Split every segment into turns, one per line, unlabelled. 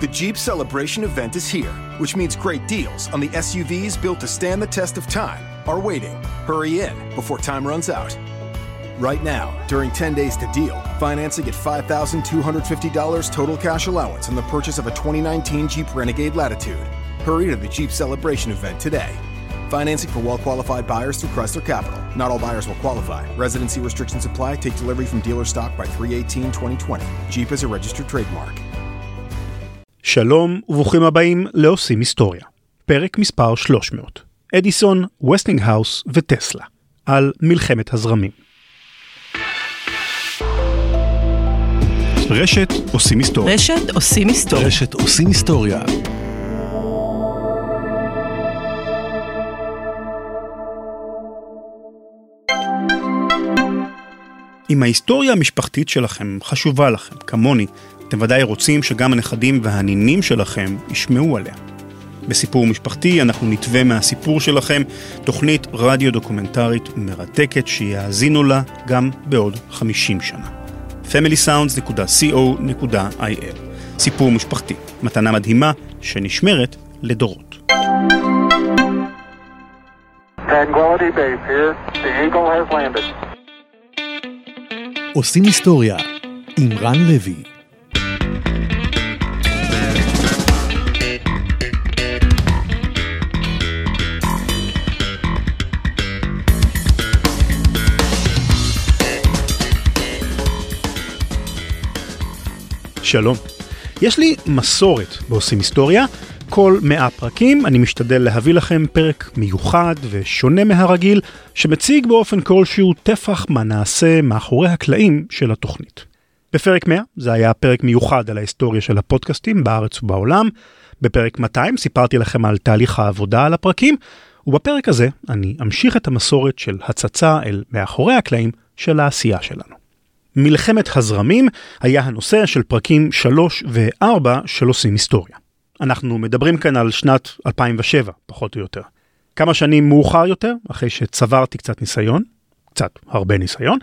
The Jeep Celebration event is here, which means great deals on the SUVs built to stand the test of time are waiting. Hurry in before time runs out. Right now, during 10 days to deal, financing at $5,250 total cash allowance on the purchase of a 2019 Jeep Renegade Latitude. Hurry to the Jeep Celebration event today. Financing for well qualified buyers through Chrysler Capital. Not all buyers will qualify. Residency restrictions apply. Take delivery from dealer stock by 318 2020. Jeep is a registered trademark.
שלום וברוכים הבאים לעושים היסטוריה. פרק מספר 300. אדיסון, וסטינגהאוס וטסלה. על מלחמת הזרמים. רשת עושים היסטוריה.
רשת עושים היסטוריה.
רשת עושים היסטוריה.
אם ההיסטוריה המשפחתית שלכם חשובה לכם, כמוני, אתם ודאי רוצים שגם הנכדים והנינים שלכם ישמעו עליה. בסיפור משפחתי אנחנו נתווה מהסיפור שלכם תוכנית רדיו דוקומנטרית מרתקת שיאזינו לה גם בעוד 50 שנה. familysounds.co.il סיפור משפחתי, מתנה מדהימה שנשמרת לדורות.
Tranquility Base here. The Eagle has landed.
עושים היסטוריה עם רן לוי.
שלום. יש לי מסורת בעושים היסטוריה. כל מאה פרקים אני משתדל להביא לכם פרק מיוחד ושונה מהרגיל, שמציג באופן כלשהו טפח מה נעשה מאחורי הקלעים של התוכנית. בפרק 100 זה היה פרק מיוחד על ההיסטוריה של הפודקאסטים בארץ ובעולם. בפרק 200 סיפרתי לכם על תהליך העבודה על הפרקים, ובפרק הזה אני אמשיך את המסורת של הצצה אל מאחורי הקלעים של העשייה שלנו. מלחמת הזרמים היה הנושא של פרקים 3 ו-4 של עושים היסטוריה. אנחנו מדברים כאן על שנת 2007, פחות או יותר. כמה שנים מאוחר יותר, אחרי שצברתי קצת ניסיון, קצת הרבה ניסיון,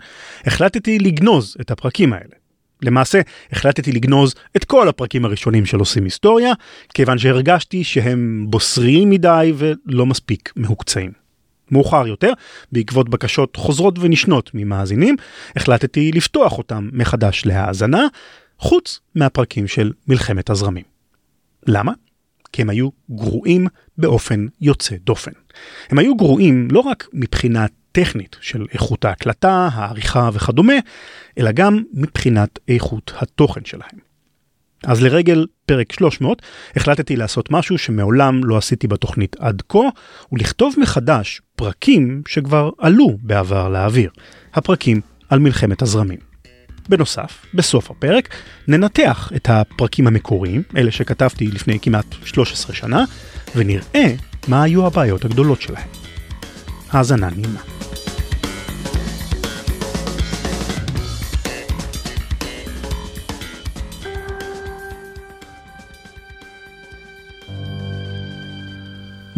החלטתי לגנוז את הפרקים האלה. למעשה, החלטתי לגנוז את כל הפרקים הראשונים של עושים היסטוריה, כיוון שהרגשתי שהם בוסריים מדי ולא מספיק מהוקצעים. מאוחר יותר, בעקבות בקשות חוזרות ונשנות ממאזינים, החלטתי לפתוח אותם מחדש להאזנה, חוץ מהפרקים של מלחמת הזרמים. למה? כי הם היו גרועים באופן יוצא דופן. הם היו גרועים לא רק מבחינה טכנית של איכות ההקלטה, העריכה וכדומה, אלא גם מבחינת איכות התוכן שלהם. אז לרגל פרק 300 החלטתי לעשות משהו שמעולם לא עשיתי בתוכנית עד כה, ולכתוב מחדש פרקים שכבר עלו בעבר לאוויר, הפרקים על מלחמת הזרמים. בנוסף, בסוף הפרק ננתח את הפרקים המקוריים, אלה שכתבתי לפני כמעט 13 שנה, ונראה מה היו הבעיות הגדולות שלהם. האזנה נעימה.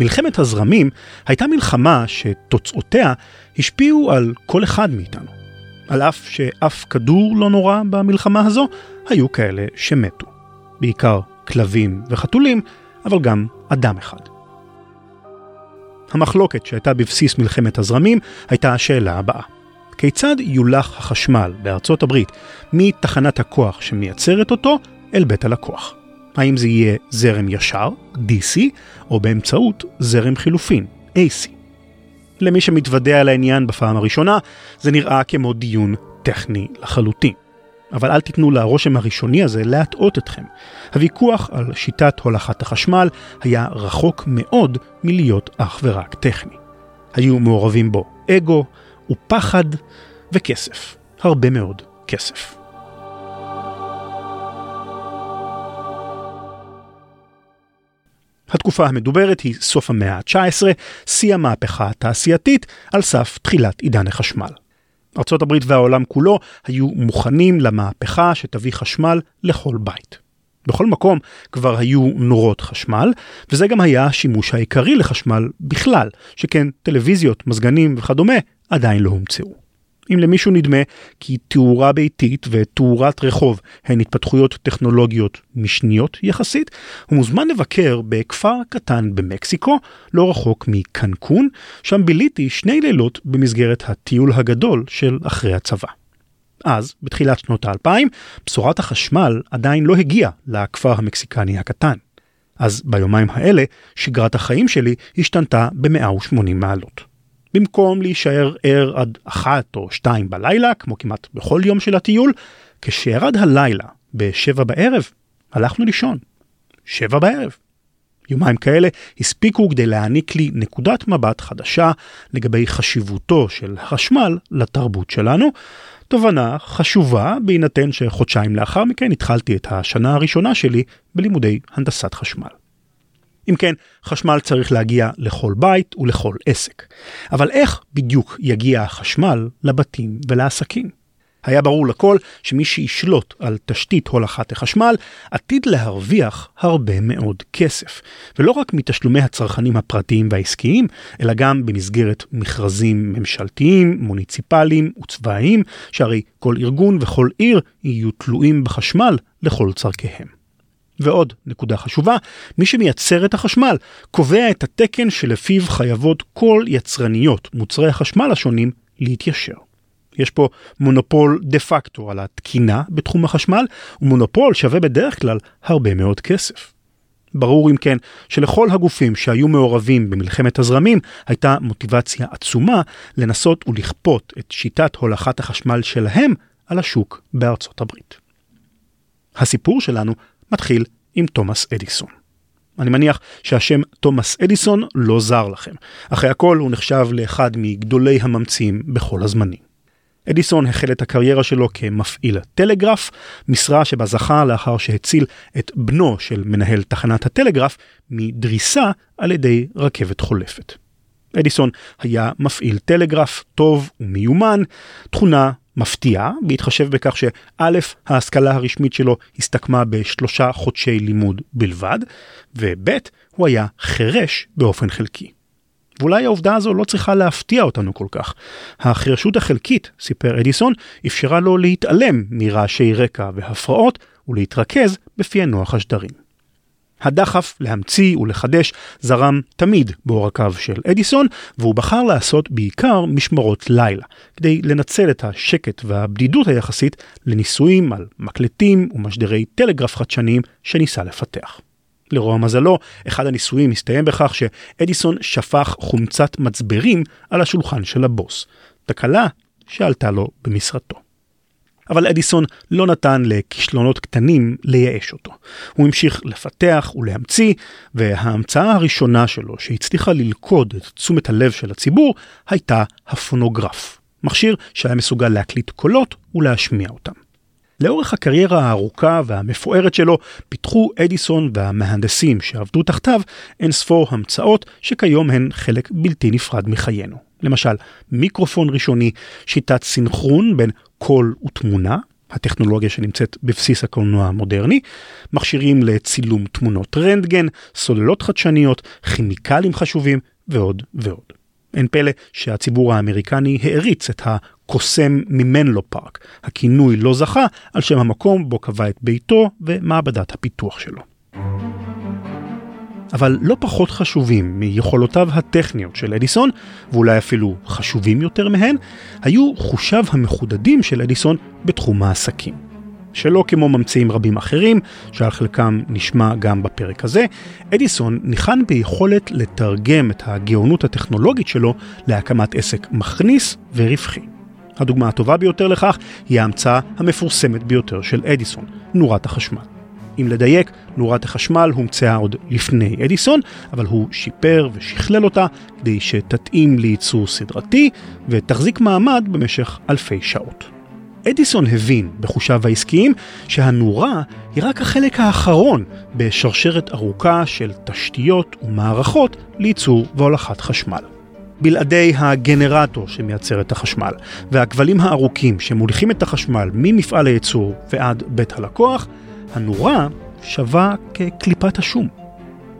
מלחמת הזרמים הייתה מלחמה שתוצאותיה השפיעו על כל אחד מאיתנו. על אף שאף כדור לא נורא במלחמה הזו, היו כאלה שמתו. בעיקר כלבים וחתולים, אבל גם אדם אחד. המחלוקת שהייתה בבסיס מלחמת הזרמים הייתה השאלה הבאה: כיצד יולח החשמל בארצות הברית מתחנת הכוח שמייצרת אותו אל בית הלקוח? האם זה יהיה זרם ישר, DC, או באמצעות זרם חילופין, AC. למי שמתוודע על העניין בפעם הראשונה, זה נראה כמו דיון טכני לחלוטין. אבל אל תיתנו לרושם הראשוני הזה להטעות אתכם. הוויכוח על שיטת הולכת החשמל היה רחוק מאוד מלהיות אך ורק טכני. היו מעורבים בו אגו ופחד וכסף. הרבה מאוד כסף. התקופה המדוברת היא סוף המאה ה-19, שיא המהפכה התעשייתית, על סף תחילת עידן החשמל. הברית והעולם כולו היו מוכנים למהפכה שתביא חשמל לכל בית. בכל מקום כבר היו נורות חשמל, וזה גם היה השימוש העיקרי לחשמל בכלל, שכן טלוויזיות, מזגנים וכדומה עדיין לא הומצאו. אם למישהו נדמה כי תאורה ביתית ותאורת רחוב הן התפתחויות טכנולוגיות משניות יחסית, הוא מוזמן לבקר בכפר קטן במקסיקו, לא רחוק מקנקון, שם ביליתי שני לילות במסגרת הטיול הגדול של אחרי הצבא. אז, בתחילת שנות האלפיים, בשורת החשמל עדיין לא הגיעה לכפר המקסיקני הקטן. אז ביומיים האלה, שגרת החיים שלי השתנתה ב-180 מעלות. במקום להישאר ער עד אחת או שתיים בלילה, כמו כמעט בכל יום של הטיול, כשירד הלילה בשבע בערב, הלכנו לישון. שבע בערב. יומיים כאלה הספיקו כדי להעניק לי נקודת מבט חדשה לגבי חשיבותו של החשמל לתרבות שלנו. תובנה חשובה בהינתן שחודשיים לאחר מכן התחלתי את השנה הראשונה שלי בלימודי הנדסת חשמל. אם כן, חשמל צריך להגיע לכל בית ולכל עסק. אבל איך בדיוק יגיע החשמל לבתים ולעסקים? היה ברור לכל שמי שישלוט על תשתית הולכת החשמל עתיד להרוויח הרבה מאוד כסף. ולא רק מתשלומי הצרכנים הפרטיים והעסקיים, אלא גם במסגרת מכרזים ממשלתיים, מוניציפליים וצבאיים, שהרי כל ארגון וכל עיר יהיו תלויים בחשמל לכל צורכיהם. ועוד נקודה חשובה, מי שמייצר את החשמל קובע את התקן שלפיו חייבות כל יצרניות מוצרי החשמל השונים להתיישר. יש פה מונופול דה פקטו על התקינה בתחום החשמל, ומונופול שווה בדרך כלל הרבה מאוד כסף. ברור אם כן שלכל הגופים שהיו מעורבים במלחמת הזרמים הייתה מוטיבציה עצומה לנסות ולכפות את שיטת הולכת החשמל שלהם על השוק בארצות הברית. הסיפור שלנו מתחיל עם תומאס אדיסון. אני מניח שהשם תומאס אדיסון לא זר לכם. אחרי הכל הוא נחשב לאחד מגדולי הממציאים בכל הזמנים. אדיסון החל את הקריירה שלו כמפעיל טלגרף, משרה שבה זכה לאחר שהציל את בנו של מנהל תחנת הטלגרף מדריסה על ידי רכבת חולפת. אדיסון היה מפעיל טלגרף טוב ומיומן, תכונה מפתיעה, בהתחשב בכך שא', ההשכלה הרשמית שלו הסתכמה בשלושה חודשי לימוד בלבד, וב', הוא היה חירש באופן חלקי. ואולי העובדה הזו לא צריכה להפתיע אותנו כל כך. החירשות החלקית, סיפר אדיסון, אפשרה לו להתעלם מרעשי רקע והפרעות ולהתרכז בפענוח השדרים. הדחף להמציא ולחדש זרם תמיד בעורקיו של אדיסון, והוא בחר לעשות בעיקר משמרות לילה, כדי לנצל את השקט והבדידות היחסית לניסויים על מקלטים ומשדרי טלגרף חדשניים שניסה לפתח. לרוע מזלו, אחד הניסויים הסתיים בכך שאדיסון שפך חומצת מצברים על השולחן של הבוס, תקלה שעלתה לו במשרתו. אבל אדיסון לא נתן לכישלונות קטנים לייאש אותו. הוא המשיך לפתח ולהמציא, וההמצאה הראשונה שלו שהצליחה ללכוד את תשומת הלב של הציבור הייתה הפונוגרף. מכשיר שהיה מסוגל להקליט קולות ולהשמיע אותם. לאורך הקריירה הארוכה והמפוארת שלו פיתחו אדיסון והמהנדסים שעבדו תחתיו אין ספור המצאות שכיום הן חלק בלתי נפרד מחיינו. למשל, מיקרופון ראשוני, שיטת סינכרון בין קול ותמונה, הטכנולוגיה שנמצאת בבסיס הקולנוע המודרני, מכשירים לצילום תמונות רנטגן, סוללות חדשניות, כימיקלים חשובים ועוד ועוד. אין פלא שהציבור האמריקני העריץ את הקוסם ממנלו פארק, הכינוי לא זכה על שם המקום בו קבע את ביתו ומעבדת הפיתוח שלו. אבל לא פחות חשובים מיכולותיו הטכניות של אדיסון, ואולי אפילו חשובים יותר מהן, היו חושיו המחודדים של אדיסון בתחום העסקים. שלא כמו ממציאים רבים אחרים, שעל חלקם נשמע גם בפרק הזה, אדיסון ניחן ביכולת לתרגם את הגאונות הטכנולוגית שלו להקמת עסק מכניס ורווחי. הדוגמה הטובה ביותר לכך היא ההמצאה המפורסמת ביותר של אדיסון, נורת החשמל. אם לדייק, נורת החשמל הומצאה עוד לפני אדיסון, אבל הוא שיפר ושכלל אותה כדי שתתאים לייצור סדרתי ותחזיק מעמד במשך אלפי שעות. אדיסון הבין בחושיו העסקיים שהנורה היא רק החלק האחרון בשרשרת ארוכה של תשתיות ומערכות לייצור והולכת חשמל. בלעדי הגנרטור שמייצר את החשמל והכבלים הארוכים שמוליכים את החשמל ממפעל הייצור ועד בית הלקוח, הנורה שווה כקליפת השום.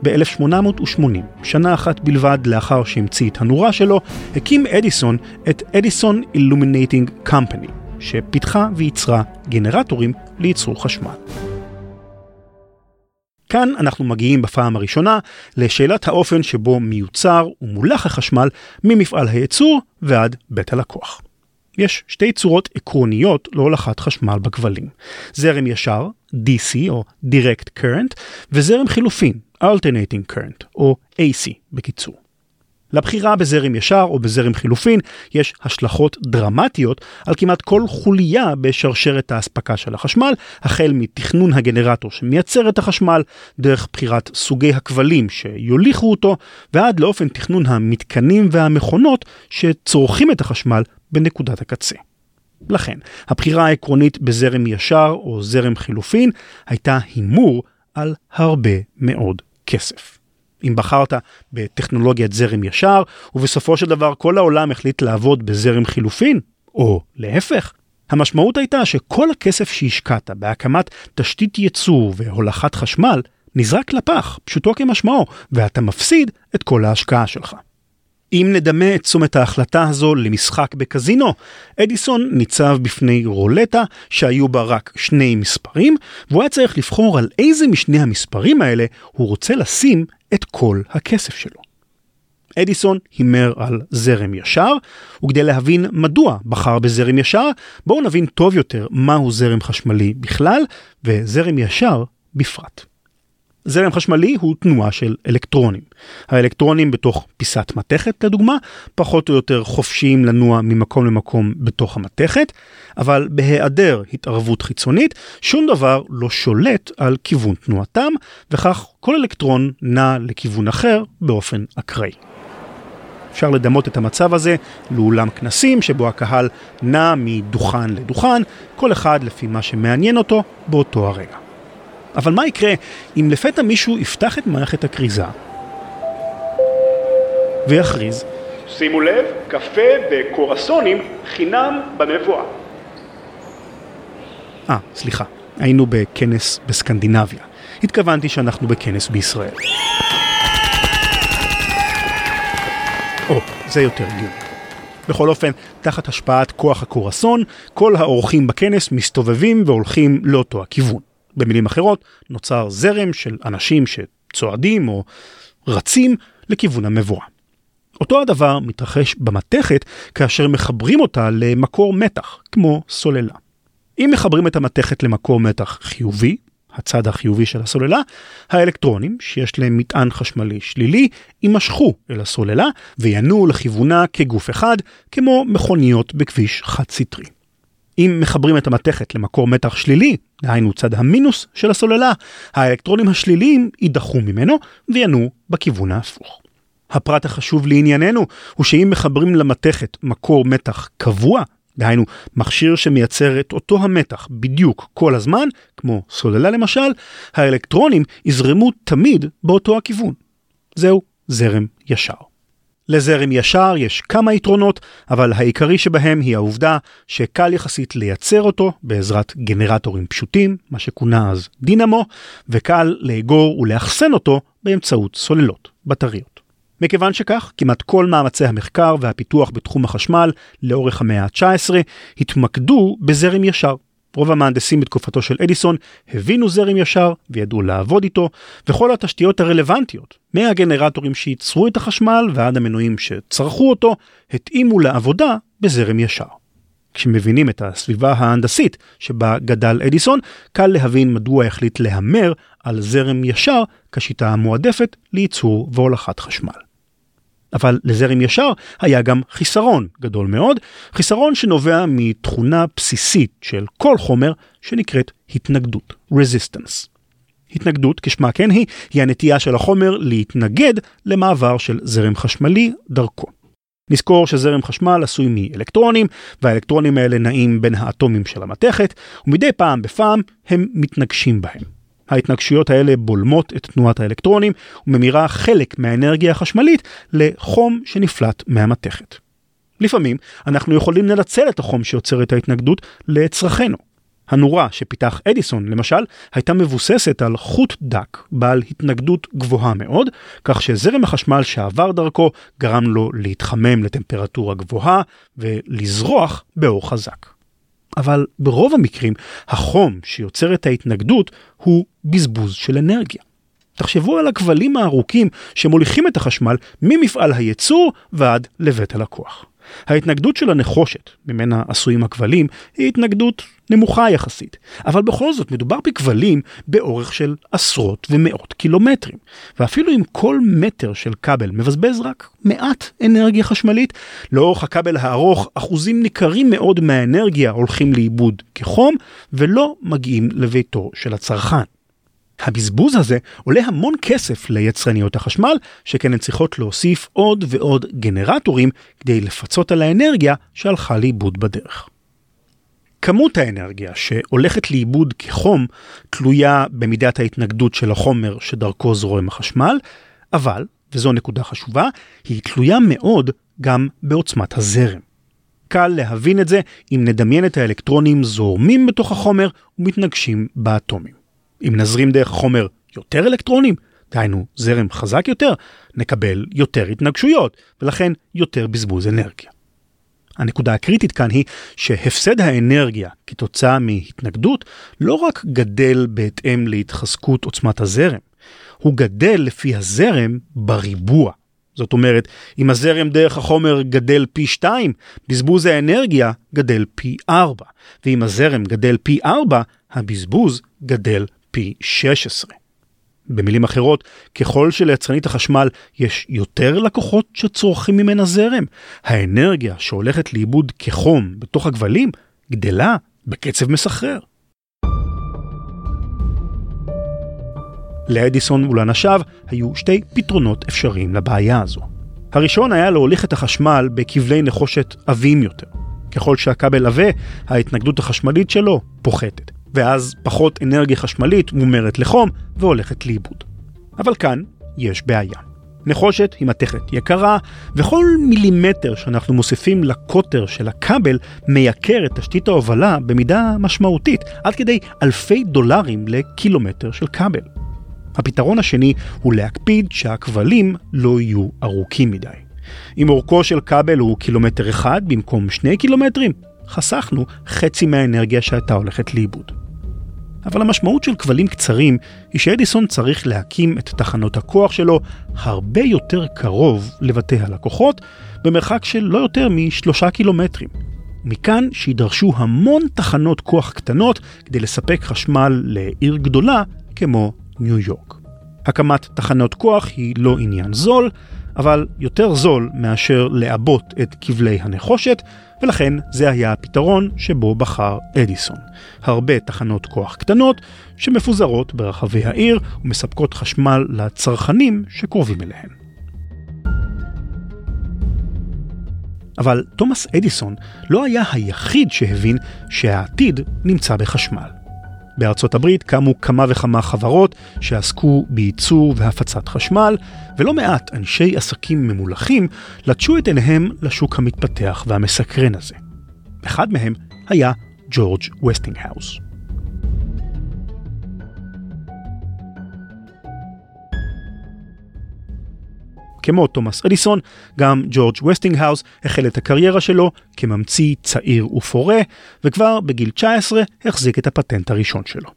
ב-1880, שנה אחת בלבד לאחר שהמציא את הנורה שלו, הקים אדיסון את אדיסון אילומינטינג קמפני, שפיתחה וייצרה גנרטורים לייצור חשמל. כאן אנחנו מגיעים בפעם הראשונה לשאלת האופן שבו מיוצר ומולח החשמל ממפעל הייצור ועד בית הלקוח. יש שתי צורות עקרוניות להולכת חשמל בכבלים. זרם ישר, DC או Direct Current, וזרם חילופין, Alternating Current או AC בקיצור. לבחירה בזרם ישר או בזרם חילופין יש השלכות דרמטיות על כמעט כל חוליה בשרשרת האספקה של החשמל, החל מתכנון הגנרטור שמייצר את החשמל, דרך בחירת סוגי הכבלים שיוליכו אותו, ועד לאופן תכנון המתקנים והמכונות שצורכים את החשמל בנקודת הקצה. לכן, הבחירה העקרונית בזרם ישר או זרם חילופין הייתה הימור על הרבה מאוד כסף. אם בחרת בטכנולוגיית זרם ישר, ובסופו של דבר כל העולם החליט לעבוד בזרם חילופין, או להפך, המשמעות הייתה שכל הכסף שהשקעת בהקמת תשתית ייצור והולכת חשמל נזרק לפח, פשוטו כמשמעו, ואתה מפסיד את כל ההשקעה שלך. אם נדמה את צומת ההחלטה הזו למשחק בקזינו, אדיסון ניצב בפני רולטה שהיו בה רק שני מספרים, והוא היה צריך לבחור על איזה משני המספרים האלה הוא רוצה לשים את כל הכסף שלו. אדיסון הימר על זרם ישר, וכדי להבין מדוע בחר בזרם ישר, בואו נבין טוב יותר מהו זרם חשמלי בכלל, וזרם ישר בפרט. זרם חשמלי הוא תנועה של אלקטרונים. האלקטרונים בתוך פיסת מתכת לדוגמה, פחות או יותר חופשיים לנוע ממקום למקום בתוך המתכת, אבל בהיעדר התערבות חיצונית, שום דבר לא שולט על כיוון תנועתם, וכך כל אלקטרון נע לכיוון אחר באופן אקראי. אפשר לדמות את המצב הזה לאולם כנסים שבו הקהל נע מדוכן לדוכן, כל אחד לפי מה שמעניין אותו באותו הרגע. אבל מה יקרה אם לפתע מישהו יפתח את מערכת הכריזה ויכריז שימו לב, קפה וקורסונים חינם במבואה. אה, סליחה, היינו בכנס בסקנדינביה. התכוונתי שאנחנו בכנס בישראל. או, זה יותר הגיוני. בכל אופן, תחת השפעת כוח הקורסון, כל האורחים בכנס מסתובבים והולכים לאותו הכיוון. במילים אחרות, נוצר זרם של אנשים שצועדים או רצים לכיוון המבואה. אותו הדבר מתרחש במתכת כאשר מחברים אותה למקור מתח, כמו סוללה. אם מחברים את המתכת למקור מתח חיובי, הצד החיובי של הסוללה, האלקטרונים, שיש להם מטען חשמלי שלילי, יימשכו אל הסוללה וינועו לכיוונה כגוף אחד, כמו מכוניות בכביש חד-סטרי. אם מחברים את המתכת למקור מתח שלילי, דהיינו צד המינוס של הסוללה, האלקטרונים השליליים יידחו ממנו וינועו בכיוון ההפוך. הפרט החשוב לענייננו הוא שאם מחברים למתכת מקור מתח קבוע, דהיינו מכשיר שמייצר את אותו המתח בדיוק כל הזמן, כמו סוללה למשל, האלקטרונים יזרמו תמיד באותו הכיוון. זהו זרם ישר. לזרם ישר יש כמה יתרונות, אבל העיקרי שבהם היא העובדה שקל יחסית לייצר אותו בעזרת גנרטורים פשוטים, מה שכונה אז דינמו, וקל לאגור ולאחסן אותו באמצעות סוללות, בטריות. מכיוון שכך, כמעט כל מאמצי המחקר והפיתוח בתחום החשמל לאורך המאה ה-19 התמקדו בזרם ישר. רוב המהנדסים בתקופתו של אדיסון הבינו זרם ישר וידעו לעבוד איתו, וכל התשתיות הרלוונטיות, מהגנרטורים שייצרו את החשמל ועד המנועים שצרכו אותו, התאימו לעבודה בזרם ישר. כשמבינים את הסביבה ההנדסית שבה גדל אדיסון, קל להבין מדוע החליט להמר על זרם ישר כשיטה המועדפת לייצור והולכת חשמל. אבל לזרם ישר היה גם חיסרון גדול מאוד, חיסרון שנובע מתכונה בסיסית של כל חומר שנקראת התנגדות, resistance. התנגדות, כשמה כן היא, היא הנטייה של החומר להתנגד למעבר של זרם חשמלי דרכו. נזכור שזרם חשמל עשוי מאלקטרונים, והאלקטרונים האלה נעים בין האטומים של המתכת, ומדי פעם בפעם הם מתנגשים בהם. ההתנגשויות האלה בולמות את תנועת האלקטרונים וממירה חלק מהאנרגיה החשמלית לחום שנפלט מהמתכת. לפעמים אנחנו יכולים לנצל את החום שיוצר את ההתנגדות לצרכנו. הנורה שפיתח אדיסון, למשל, הייתה מבוססת על חוט דק בעל התנגדות גבוהה מאוד, כך שזרם החשמל שעבר דרכו גרם לו להתחמם לטמפרטורה גבוהה ולזרוח באור חזק. אבל ברוב המקרים, החום שיוצר את ההתנגדות הוא בזבוז של אנרגיה. תחשבו על הכבלים הארוכים שמוליכים את החשמל ממפעל הייצור ועד לבית הלקוח. ההתנגדות של הנחושת, ממנה עשויים הכבלים, היא התנגדות נמוכה יחסית, אבל בכל זאת מדובר בכבלים באורך של עשרות ומאות קילומטרים, ואפילו אם כל מטר של כבל מבזבז רק מעט אנרגיה חשמלית, לאורך הכבל הארוך אחוזים ניכרים מאוד מהאנרגיה הולכים לאיבוד כחום ולא מגיעים לביתו של הצרכן. הבזבוז הזה עולה המון כסף ליצרניות החשמל, שכן הן צריכות להוסיף עוד ועוד גנרטורים כדי לפצות על האנרגיה שהלכה לאיבוד בדרך. כמות האנרגיה שהולכת לאיבוד כחום תלויה במידת ההתנגדות של החומר שדרכו זורם החשמל, אבל, וזו נקודה חשובה, היא תלויה מאוד גם בעוצמת הזרם. קל להבין את זה אם נדמיין את האלקטרונים זורמים בתוך החומר ומתנגשים באטומים. אם נזרים דרך החומר יותר אלקטרונים, דהיינו זרם חזק יותר, נקבל יותר התנגשויות, ולכן יותר בזבוז אנרגיה. הנקודה הקריטית כאן היא שהפסד האנרגיה כתוצאה מהתנגדות לא רק גדל בהתאם להתחזקות עוצמת הזרם, הוא גדל לפי הזרם בריבוע. זאת אומרת, אם הזרם דרך החומר גדל פי 2, בזבוז האנרגיה גדל פי 4, ואם הזרם גדל פי 4, הבזבוז גדל פי 16. במילים אחרות, ככל שליצרנית החשמל יש יותר לקוחות שצורכים ממנה זרם, האנרגיה שהולכת לאיבוד כחום בתוך הכבלים גדלה בקצב מסחרר. לאדיסון ולאנשיו היו שתי פתרונות אפשריים לבעיה הזו. הראשון היה להוליך את החשמל בכבלי נחושת עבים יותר. ככל שהכבל עבה, ההתנגדות החשמלית שלו פוחתת. ואז פחות אנרגיה חשמלית מומרת לחום והולכת לאיבוד. אבל כאן יש בעיה. נחושת היא מתכת יקרה, וכל מילימטר שאנחנו מוסיפים לקוטר של הכבל מייקר את תשתית ההובלה במידה משמעותית, עד כדי אלפי דולרים לקילומטר של כבל. הפתרון השני הוא להקפיד שהכבלים לא יהיו ארוכים מדי. אם אורכו של כבל הוא קילומטר אחד במקום שני קילומטרים, חסכנו חצי מהאנרגיה שהייתה הולכת לאיבוד. אבל המשמעות של כבלים קצרים היא שאדיסון צריך להקים את תחנות הכוח שלו הרבה יותר קרוב לבתי הלקוחות, במרחק של לא יותר משלושה קילומטרים. מכאן שידרשו המון תחנות כוח קטנות כדי לספק חשמל לעיר גדולה כמו ניו יורק. הקמת תחנות כוח היא לא עניין זול, אבל יותר זול מאשר לעבות את כבלי הנחושת, ולכן זה היה הפתרון שבו בחר אדיסון. הרבה תחנות כוח קטנות שמפוזרות ברחבי העיר ומספקות חשמל לצרכנים שקרובים אליהן. אבל תומאס אדיסון לא היה היחיד שהבין שהעתיד נמצא בחשמל. בארצות הברית קמו כמה וכמה חברות שעסקו בייצור והפצת חשמל, ולא מעט אנשי עסקים ממולחים לטשו את עיניהם לשוק המתפתח והמסקרן הזה. אחד מהם היה ג'ורג' וסטינגהאוס. כמו תומאס אדיסון, גם ג'ורג' וסטינגהאוס החל את הקריירה שלו כממציא צעיר ופורה, וכבר בגיל 19 החזיק את הפטנט הראשון שלו.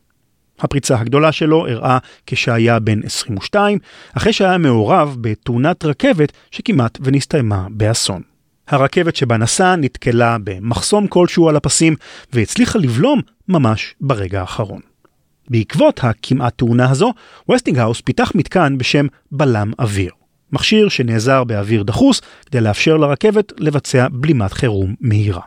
הפריצה הגדולה שלו אירעה כשהיה בן 22, אחרי שהיה מעורב בתאונת רכבת שכמעט ונסתיימה באסון. הרכבת שבה נסע נתקלה במחסום כלשהו על הפסים והצליחה לבלום ממש ברגע האחרון. בעקבות הכמעט תאונה הזו, וסטינגהאוס פיתח מתקן בשם בלם אוויר. מכשיר שנעזר באוויר דחוס כדי לאפשר לרכבת לבצע בלימת חירום מהירה.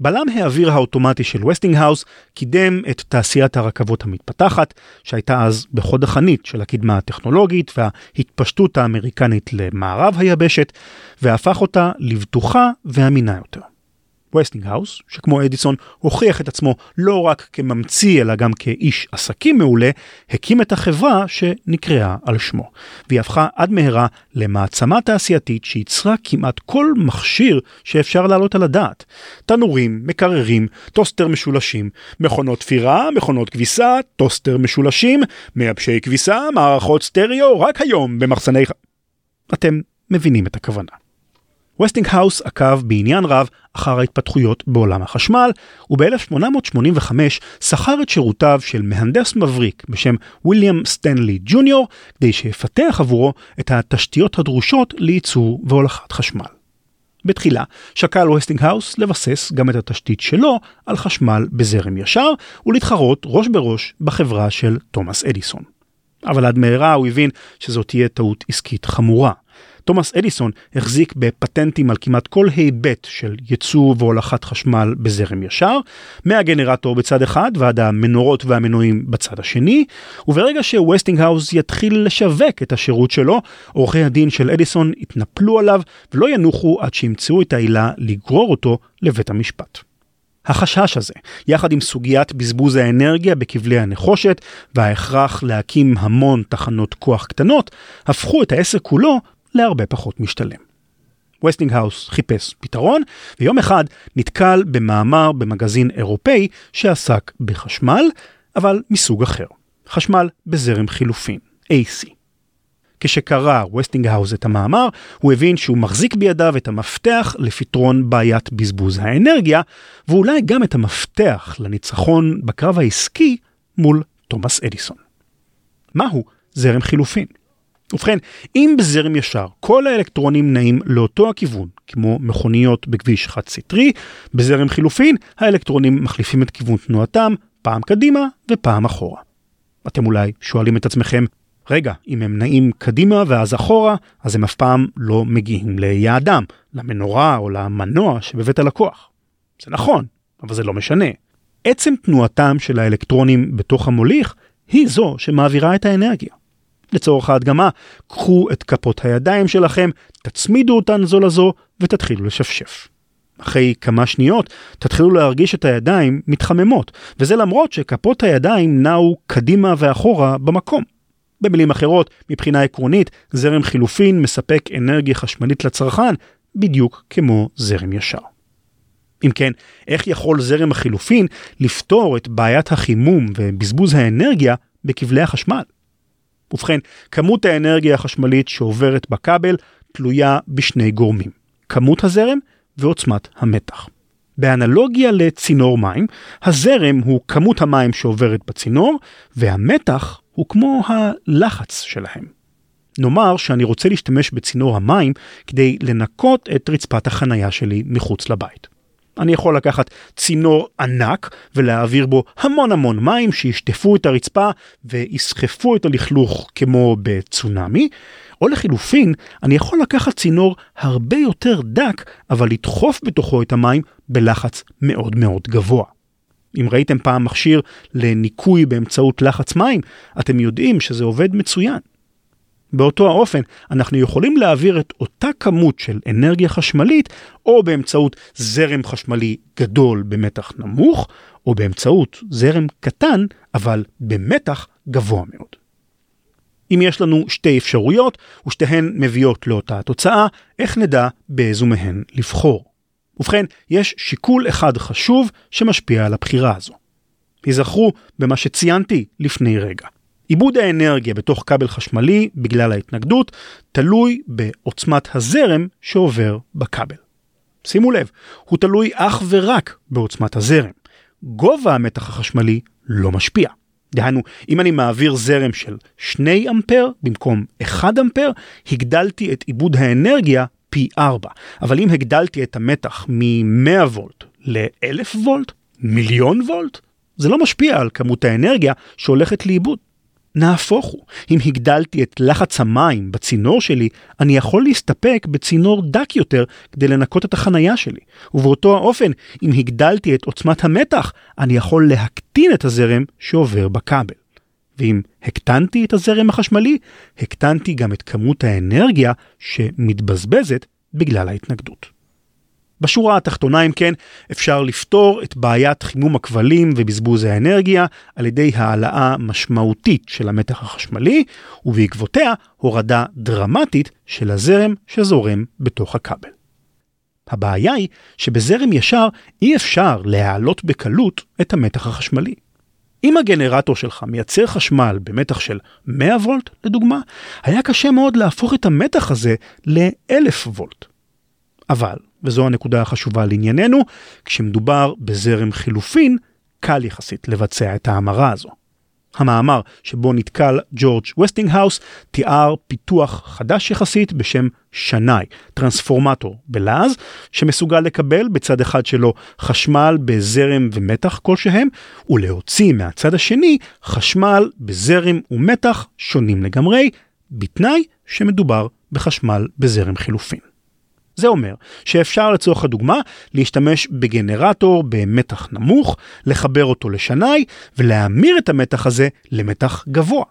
בלם האוויר האוטומטי של וסטינגהאוס קידם את תעשיית הרכבות המתפתחת, שהייתה אז בחוד החנית של הקדמה הטכנולוגית וההתפשטות האמריקנית למערב היבשת, והפך אותה לבטוחה ואמינה יותר. וסטינגהאוס, שכמו אדיסון הוכיח את עצמו לא רק כממציא אלא גם כאיש עסקים מעולה, הקים את החברה שנקראה על שמו. והיא הפכה עד מהרה למעצמה תעשייתית שייצרה כמעט כל מכשיר שאפשר להעלות על הדעת. תנורים, מקררים, טוסטר משולשים, מכונות תפירה, מכונות כביסה, טוסטר משולשים, מייבשי כביסה, מערכות סטריאו, רק היום במחסני... אתם מבינים את הכוונה. וסטינגהאוס עקב בעניין רב אחר ההתפתחויות בעולם החשמל, וב-1885 שכר את שירותיו של מהנדס מבריק בשם ויליאם סטנלי ג'וניור, כדי שיפתח עבורו את התשתיות הדרושות לייצור והולכת חשמל. בתחילה שקל וסטינגהאוס לבסס גם את התשתית שלו על חשמל בזרם ישר ולהתחרות ראש בראש בחברה של תומאס אדיסון. אבל עד מהרה הוא הבין שזאת תהיה טעות עסקית חמורה. תומאס אדיסון החזיק בפטנטים על כמעט כל היבט של ייצור והולכת חשמל בזרם ישר, מהגנרטור בצד אחד ועד המנורות והמנועים בצד השני, וברגע שווסטינגהאוז יתחיל לשווק את השירות שלו, עורכי הדין של אדיסון יתנפלו עליו ולא ינוחו עד שימצאו את העילה לגרור אותו לבית המשפט. החשש הזה, יחד עם סוגיית בזבוז האנרגיה בכבלי הנחושת וההכרח להקים המון תחנות כוח קטנות, הפכו את העסק כולו להרבה פחות משתלם. וסטינגהאוס חיפש פתרון, ויום אחד נתקל במאמר במגזין אירופאי שעסק בחשמל, אבל מסוג אחר. חשמל בזרם חילופין, AC. כשקרא וסטינגהאוס את המאמר, הוא הבין שהוא מחזיק בידיו את המפתח לפתרון בעיית בזבוז האנרגיה, ואולי גם את המפתח לניצחון בקרב העסקי מול תומאס אדיסון. מהו זרם חילופין? ובכן, אם בזרם ישר כל האלקטרונים נעים לאותו הכיוון, כמו מכוניות בכביש חד סטרי, בזרם חילופין האלקטרונים מחליפים את כיוון תנועתם פעם קדימה ופעם אחורה. אתם אולי שואלים את עצמכם, רגע, אם הם נעים קדימה ואז אחורה, אז הם אף פעם לא מגיעים ליעדם, למנורה או למנוע שבבית הלקוח. זה נכון, אבל זה לא משנה. עצם תנועתם של האלקטרונים בתוך המוליך היא זו שמעבירה את האנרגיה. לצורך ההדגמה, קחו את כפות הידיים שלכם, תצמידו אותן זו לזו ותתחילו לשפשף. אחרי כמה שניות תתחילו להרגיש את הידיים מתחממות, וזה למרות שכפות הידיים נעו קדימה ואחורה במקום. במילים אחרות, מבחינה עקרונית, זרם חילופין מספק אנרגיה חשמלית לצרכן בדיוק כמו זרם ישר. אם כן, איך יכול זרם החילופין לפתור את בעיית החימום ובזבוז האנרגיה בכבלי החשמל? ובכן, כמות האנרגיה החשמלית שעוברת בכבל תלויה בשני גורמים, כמות הזרם ועוצמת המתח. באנלוגיה לצינור מים, הזרם הוא כמות המים שעוברת בצינור, והמתח הוא כמו הלחץ שלהם. נאמר שאני רוצה להשתמש בצינור המים כדי לנקות את רצפת החנייה שלי מחוץ לבית. אני יכול לקחת צינור ענק ולהעביר בו המון המון מים שישטפו את הרצפה ויסחפו את הלכלוך כמו בצונאמי, או לחילופין, אני יכול לקחת צינור הרבה יותר דק, אבל לדחוף בתוכו את המים בלחץ מאוד מאוד גבוה. אם ראיתם פעם מכשיר לניקוי באמצעות לחץ מים, אתם יודעים שזה עובד מצוין. באותו האופן, אנחנו יכולים להעביר את אותה כמות של אנרגיה חשמלית, או באמצעות זרם חשמלי גדול במתח נמוך, או באמצעות זרם קטן, אבל במתח גבוה מאוד. אם יש לנו שתי אפשרויות, ושתיהן מביאות לאותה התוצאה, איך נדע באיזו מהן לבחור? ובכן, יש שיקול אחד חשוב שמשפיע על הבחירה הזו. היזכרו במה שציינתי לפני רגע. עיבוד האנרגיה בתוך כבל חשמלי בגלל ההתנגדות תלוי בעוצמת הזרם שעובר בכבל. שימו לב, הוא תלוי אך ורק בעוצמת הזרם. גובה המתח החשמלי לא משפיע. דהיינו, אם אני מעביר זרם של 2 אמפר במקום 1 אמפר, הגדלתי את עיבוד האנרגיה פי 4. אבל אם הגדלתי את המתח מ-100 וולט ל-1000 וולט, מיליון וולט, זה לא משפיע על כמות האנרגיה שהולכת לאיבוד. נהפוך הוא, אם הגדלתי את לחץ המים בצינור שלי, אני יכול להסתפק בצינור דק יותר כדי לנקות את החנייה שלי. ובאותו האופן, אם הגדלתי את עוצמת המתח, אני יכול להקטין את הזרם שעובר בכבל. ואם הקטנתי את הזרם החשמלי, הקטנתי גם את כמות האנרגיה שמתבזבזת בגלל ההתנגדות. בשורה התחתונה אם כן, אפשר לפתור את בעיית חימום הכבלים ובזבוז האנרגיה על ידי העלאה משמעותית של המתח החשמלי, ובעקבותיה הורדה דרמטית של הזרם שזורם בתוך הכבל. הבעיה היא שבזרם ישר אי אפשר להעלות בקלות את המתח החשמלי. אם הגנרטור שלך מייצר חשמל במתח של 100 וולט, לדוגמה, היה קשה מאוד להפוך את המתח הזה ל-1000 וולט. אבל, וזו הנקודה החשובה לענייננו, כשמדובר בזרם חילופין, קל יחסית לבצע את ההמרה הזו. המאמר שבו נתקל ג'ורג' וסטינגהאוס תיאר פיתוח חדש יחסית בשם שנאי, טרנספורמטור בלעז, שמסוגל לקבל בצד אחד שלו חשמל בזרם ומתח כלשהם, ולהוציא מהצד השני חשמל בזרם ומתח שונים לגמרי, בתנאי שמדובר בחשמל בזרם חילופין. זה אומר שאפשר לצורך הדוגמה להשתמש בגנרטור במתח נמוך, לחבר אותו לשנאי ולהמיר את המתח הזה למתח גבוה.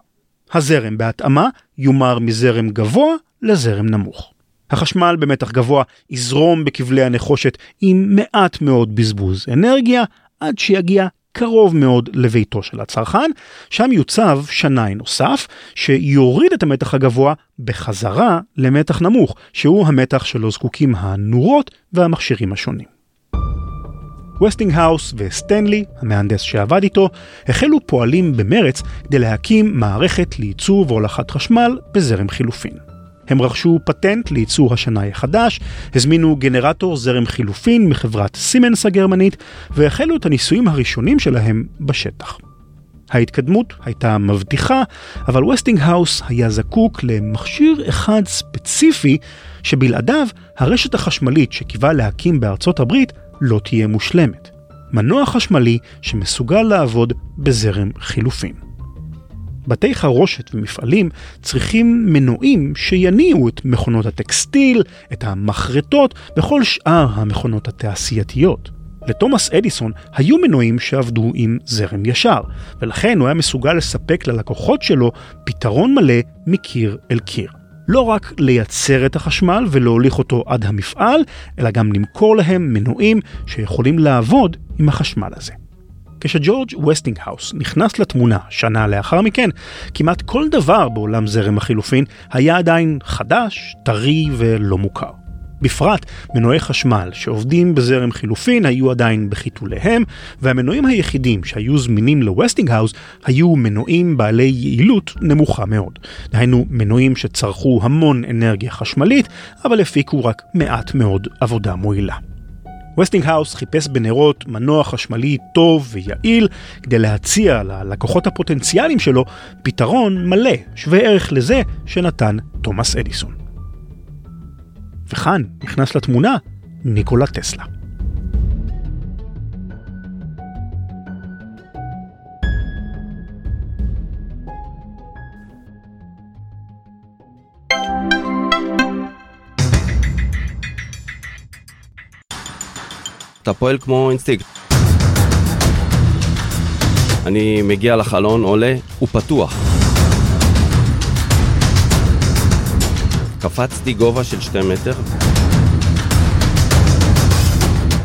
הזרם בהתאמה יומר מזרם גבוה לזרם נמוך. החשמל במתח גבוה יזרום בכבלי הנחושת עם מעט מאוד בזבוז אנרגיה עד שיגיע קרוב מאוד לביתו של הצרכן, שם יוצב שנאי נוסף שיוריד את המתח הגבוה בחזרה למתח נמוך, שהוא המתח שלו זקוקים הנורות והמכשירים השונים. וסטינגהאוס וסטנלי, המהנדס שעבד איתו, החלו פועלים במרץ כדי להקים מערכת לייצור והולכת חשמל בזרם חילופין. הם רכשו פטנט לייצור השנאי החדש, הזמינו גנרטור זרם חילופין מחברת סימנס הגרמנית, והחלו את הניסויים הראשונים שלהם בשטח. ההתקדמות הייתה מבטיחה, אבל וסטינגהאוס היה זקוק למכשיר אחד ספציפי, שבלעדיו הרשת החשמלית שקיווה להקים בארצות הברית לא תהיה מושלמת. מנוע חשמלי שמסוגל לעבוד בזרם חילופין. בתי חרושת ומפעלים צריכים מנועים שיניעו את מכונות הטקסטיל, את המחרטות וכל שאר המכונות התעשייתיות. לתומאס אדיסון היו מנועים שעבדו עם זרם ישר, ולכן הוא היה מסוגל לספק ללקוחות שלו פתרון מלא מקיר אל קיר. לא רק לייצר את החשמל ולהוליך אותו עד המפעל, אלא גם למכור להם מנועים שיכולים לעבוד עם החשמל הזה. כשג'ורג' וסטינגהאוס נכנס לתמונה שנה לאחר מכן, כמעט כל דבר בעולם זרם החילופין היה עדיין חדש, טרי ולא מוכר. בפרט מנועי חשמל שעובדים בזרם חילופין היו עדיין בחיתוליהם, והמנועים היחידים שהיו זמינים לווסטינגהאוס היו מנועים בעלי יעילות נמוכה מאוד. דהיינו מנועים שצרכו המון אנרגיה חשמלית, אבל הפיקו רק מעט מאוד עבודה מועילה. וסטינגהאוס חיפש בנרות מנוע חשמלי טוב ויעיל כדי להציע ללקוחות הפוטנציאליים שלו פתרון מלא, שווה ערך לזה שנתן תומאס אדיסון. וכאן נכנס לתמונה ניקולה טסלה.
אתה פועל כמו אינסטינקט. אני מגיע לחלון, עולה, הוא פתוח. קפצתי גובה של שתי מטר.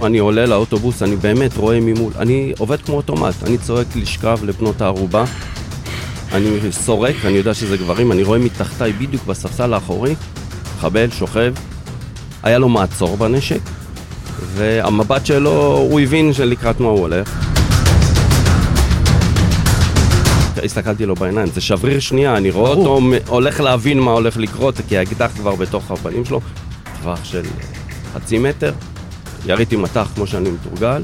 אני עולה לאוטובוס, אני באמת רואה ממול. אני עובד כמו אוטומט, אני צועק לשכב לבנות הערובה. אני סורק, אני יודע שזה גברים, אני רואה מתחתיי בדיוק בספסל האחורי, מחבל, שוכב. היה לו מעצור בנשק, והמבט שלו, הוא הבין שלקראת מה הוא הולך. הסתכלתי לו בעיניים, זה שבריר שנייה, אני רואה אותו הולך להבין מה הולך לקרות, כי האקדח כבר בתוך הפנים שלו, טווח של חצי מטר, יריתי מטח כמו שאני מתורגל.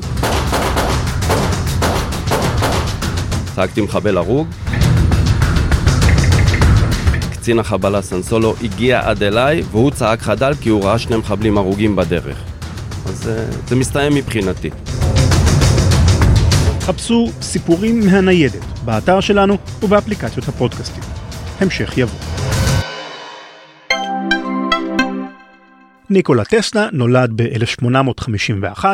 צעקתי מחבל הרוג. קצין החבלה סנסולו הגיע עד אליי, והוא צעק חדל כי הוא ראה שני מחבלים הרוגים בדרך. אז אה, זה מסתיים מבחינתי.
חפשו סיפורים מהניידת באתר שלנו ובאפליקציות הפודקאסטים. המשך יבוא. ניקולה טסלה נולד ב-1851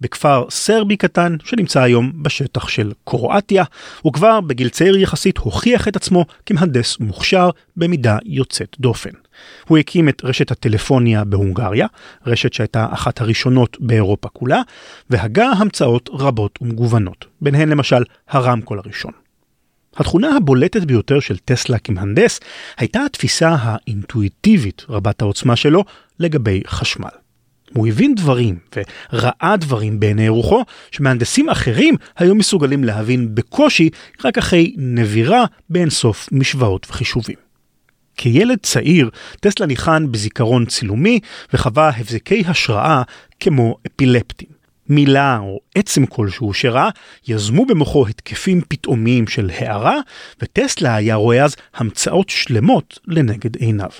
בכפר סרבי קטן שנמצא היום בשטח של קרואטיה. הוא כבר בגיל צעיר יחסית הוכיח את עצמו כמהנדס מוכשר במידה יוצאת דופן. הוא הקים את רשת הטלפוניה בהונגריה, רשת שהייתה אחת הראשונות באירופה כולה, והגה המצאות רבות ומגוונות, ביניהן למשל הרמקול הראשון. התכונה הבולטת ביותר של טסלה כמהנדס הייתה התפיסה האינטואיטיבית רבת העוצמה שלו לגבי חשמל. הוא הבין דברים וראה דברים בעיני רוחו שמהנדסים אחרים היו מסוגלים להבין בקושי רק אחרי נבירה באינסוף משוואות וחישובים. כילד צעיר, טסלה ניחן בזיכרון צילומי וחווה הבזקי השראה כמו אפילפטים. מילה או עצם כלשהו שראה, יזמו במוחו התקפים פתאומיים של הערה, וטסלה היה רואה אז המצאות שלמות לנגד עיניו.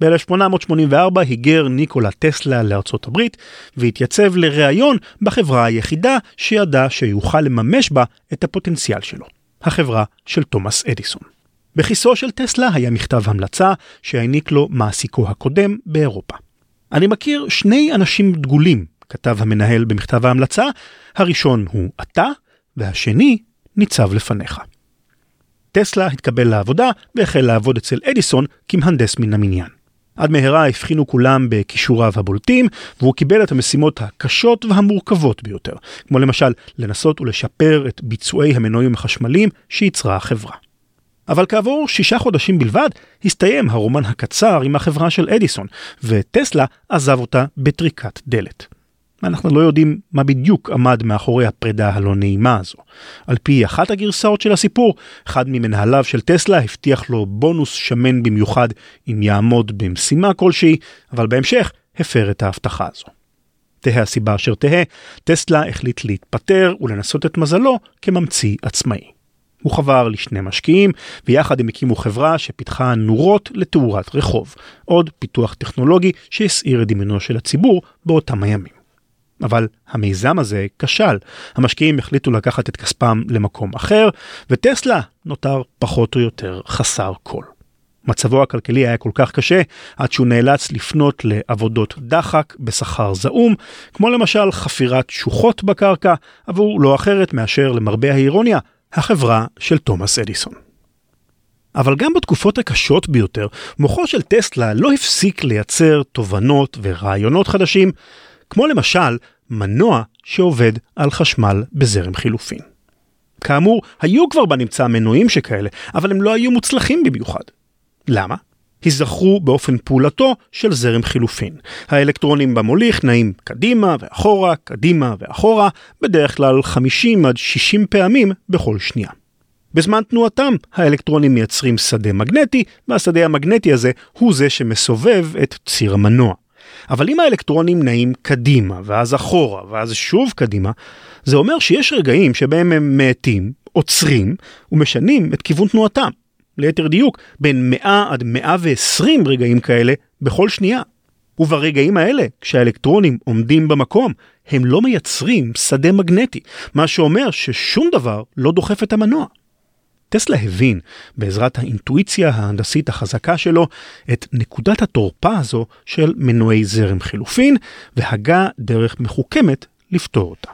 ב-1884 היגר ניקולה טסלה לארצות הברית והתייצב לראיון בחברה היחידה שידע שיוכל לממש בה את הפוטנציאל שלו, החברה של תומאס אדיסון. בכיסו של טסלה היה מכתב המלצה שהעניק לו מעסיקו הקודם באירופה. אני מכיר שני אנשים דגולים כתב המנהל במכתב ההמלצה, הראשון הוא אתה, והשני ניצב לפניך. טסלה התקבל לעבודה והחל לעבוד אצל אדיסון כמהנדס מן המניין. עד מהרה הבחינו כולם בכישוריו הבולטים, והוא קיבל את המשימות הקשות והמורכבות ביותר, כמו למשל לנסות ולשפר את ביצועי המנועים החשמליים שייצרה החברה. אבל כעבור שישה חודשים בלבד הסתיים הרומן הקצר עם החברה של אדיסון, וטסלה עזב אותה בטריקת דלת. אנחנו לא יודעים מה בדיוק עמד מאחורי הפרידה הלא נעימה הזו. על פי אחת הגרסאות של הסיפור, אחד ממנהליו של טסלה הבטיח לו בונוס שמן במיוחד אם יעמוד במשימה כלשהי, אבל בהמשך הפר את ההבטחה הזו. תהא הסיבה אשר תהא, טסלה החליט להתפטר ולנסות את מזלו כממציא עצמאי. הוא חבר לשני משקיעים, ויחד הם הקימו חברה שפיתחה נורות לתאורת רחוב, עוד פיתוח טכנולוגי שהסעיר את דמיונו של הציבור באותם הימים. אבל המיזם הזה כשל. המשקיעים החליטו לקחת את כספם למקום אחר, וטסלה נותר פחות או יותר חסר כל. מצבו הכלכלי היה כל כך קשה, עד שהוא נאלץ לפנות לעבודות דחק בשכר זעום, כמו למשל חפירת שוחות בקרקע, עבור לא אחרת מאשר, למרבה האירוניה, החברה של תומאס אדיסון. אבל גם בתקופות הקשות ביותר, מוחו של טסלה לא הפסיק לייצר תובנות ורעיונות חדשים, כמו למשל מנוע שעובד על חשמל בזרם חילופין. כאמור, היו כבר בנמצא מנועים שכאלה, אבל הם לא היו מוצלחים במיוחד. למה? היזכרו באופן פעולתו של זרם חילופין. האלקטרונים במוליך נעים קדימה ואחורה, קדימה ואחורה, בדרך כלל 50 עד 60 פעמים בכל שנייה. בזמן תנועתם, האלקטרונים מייצרים שדה מגנטי, והשדה המגנטי הזה הוא זה שמסובב את ציר המנוע. אבל אם האלקטרונים נעים קדימה, ואז אחורה, ואז שוב קדימה, זה אומר שיש רגעים שבהם הם מאטים, עוצרים, ומשנים את כיוון תנועתם. ליתר דיוק, בין 100 עד 120 רגעים כאלה בכל שנייה. וברגעים האלה, כשהאלקטרונים עומדים במקום, הם לא מייצרים שדה מגנטי, מה שאומר ששום דבר לא דוחף את המנוע. טסלה הבין, בעזרת האינטואיציה ההנדסית החזקה שלו, את נקודת התורפה הזו של מנועי זרם חילופין, והגה דרך מחוכמת לפתור אותה.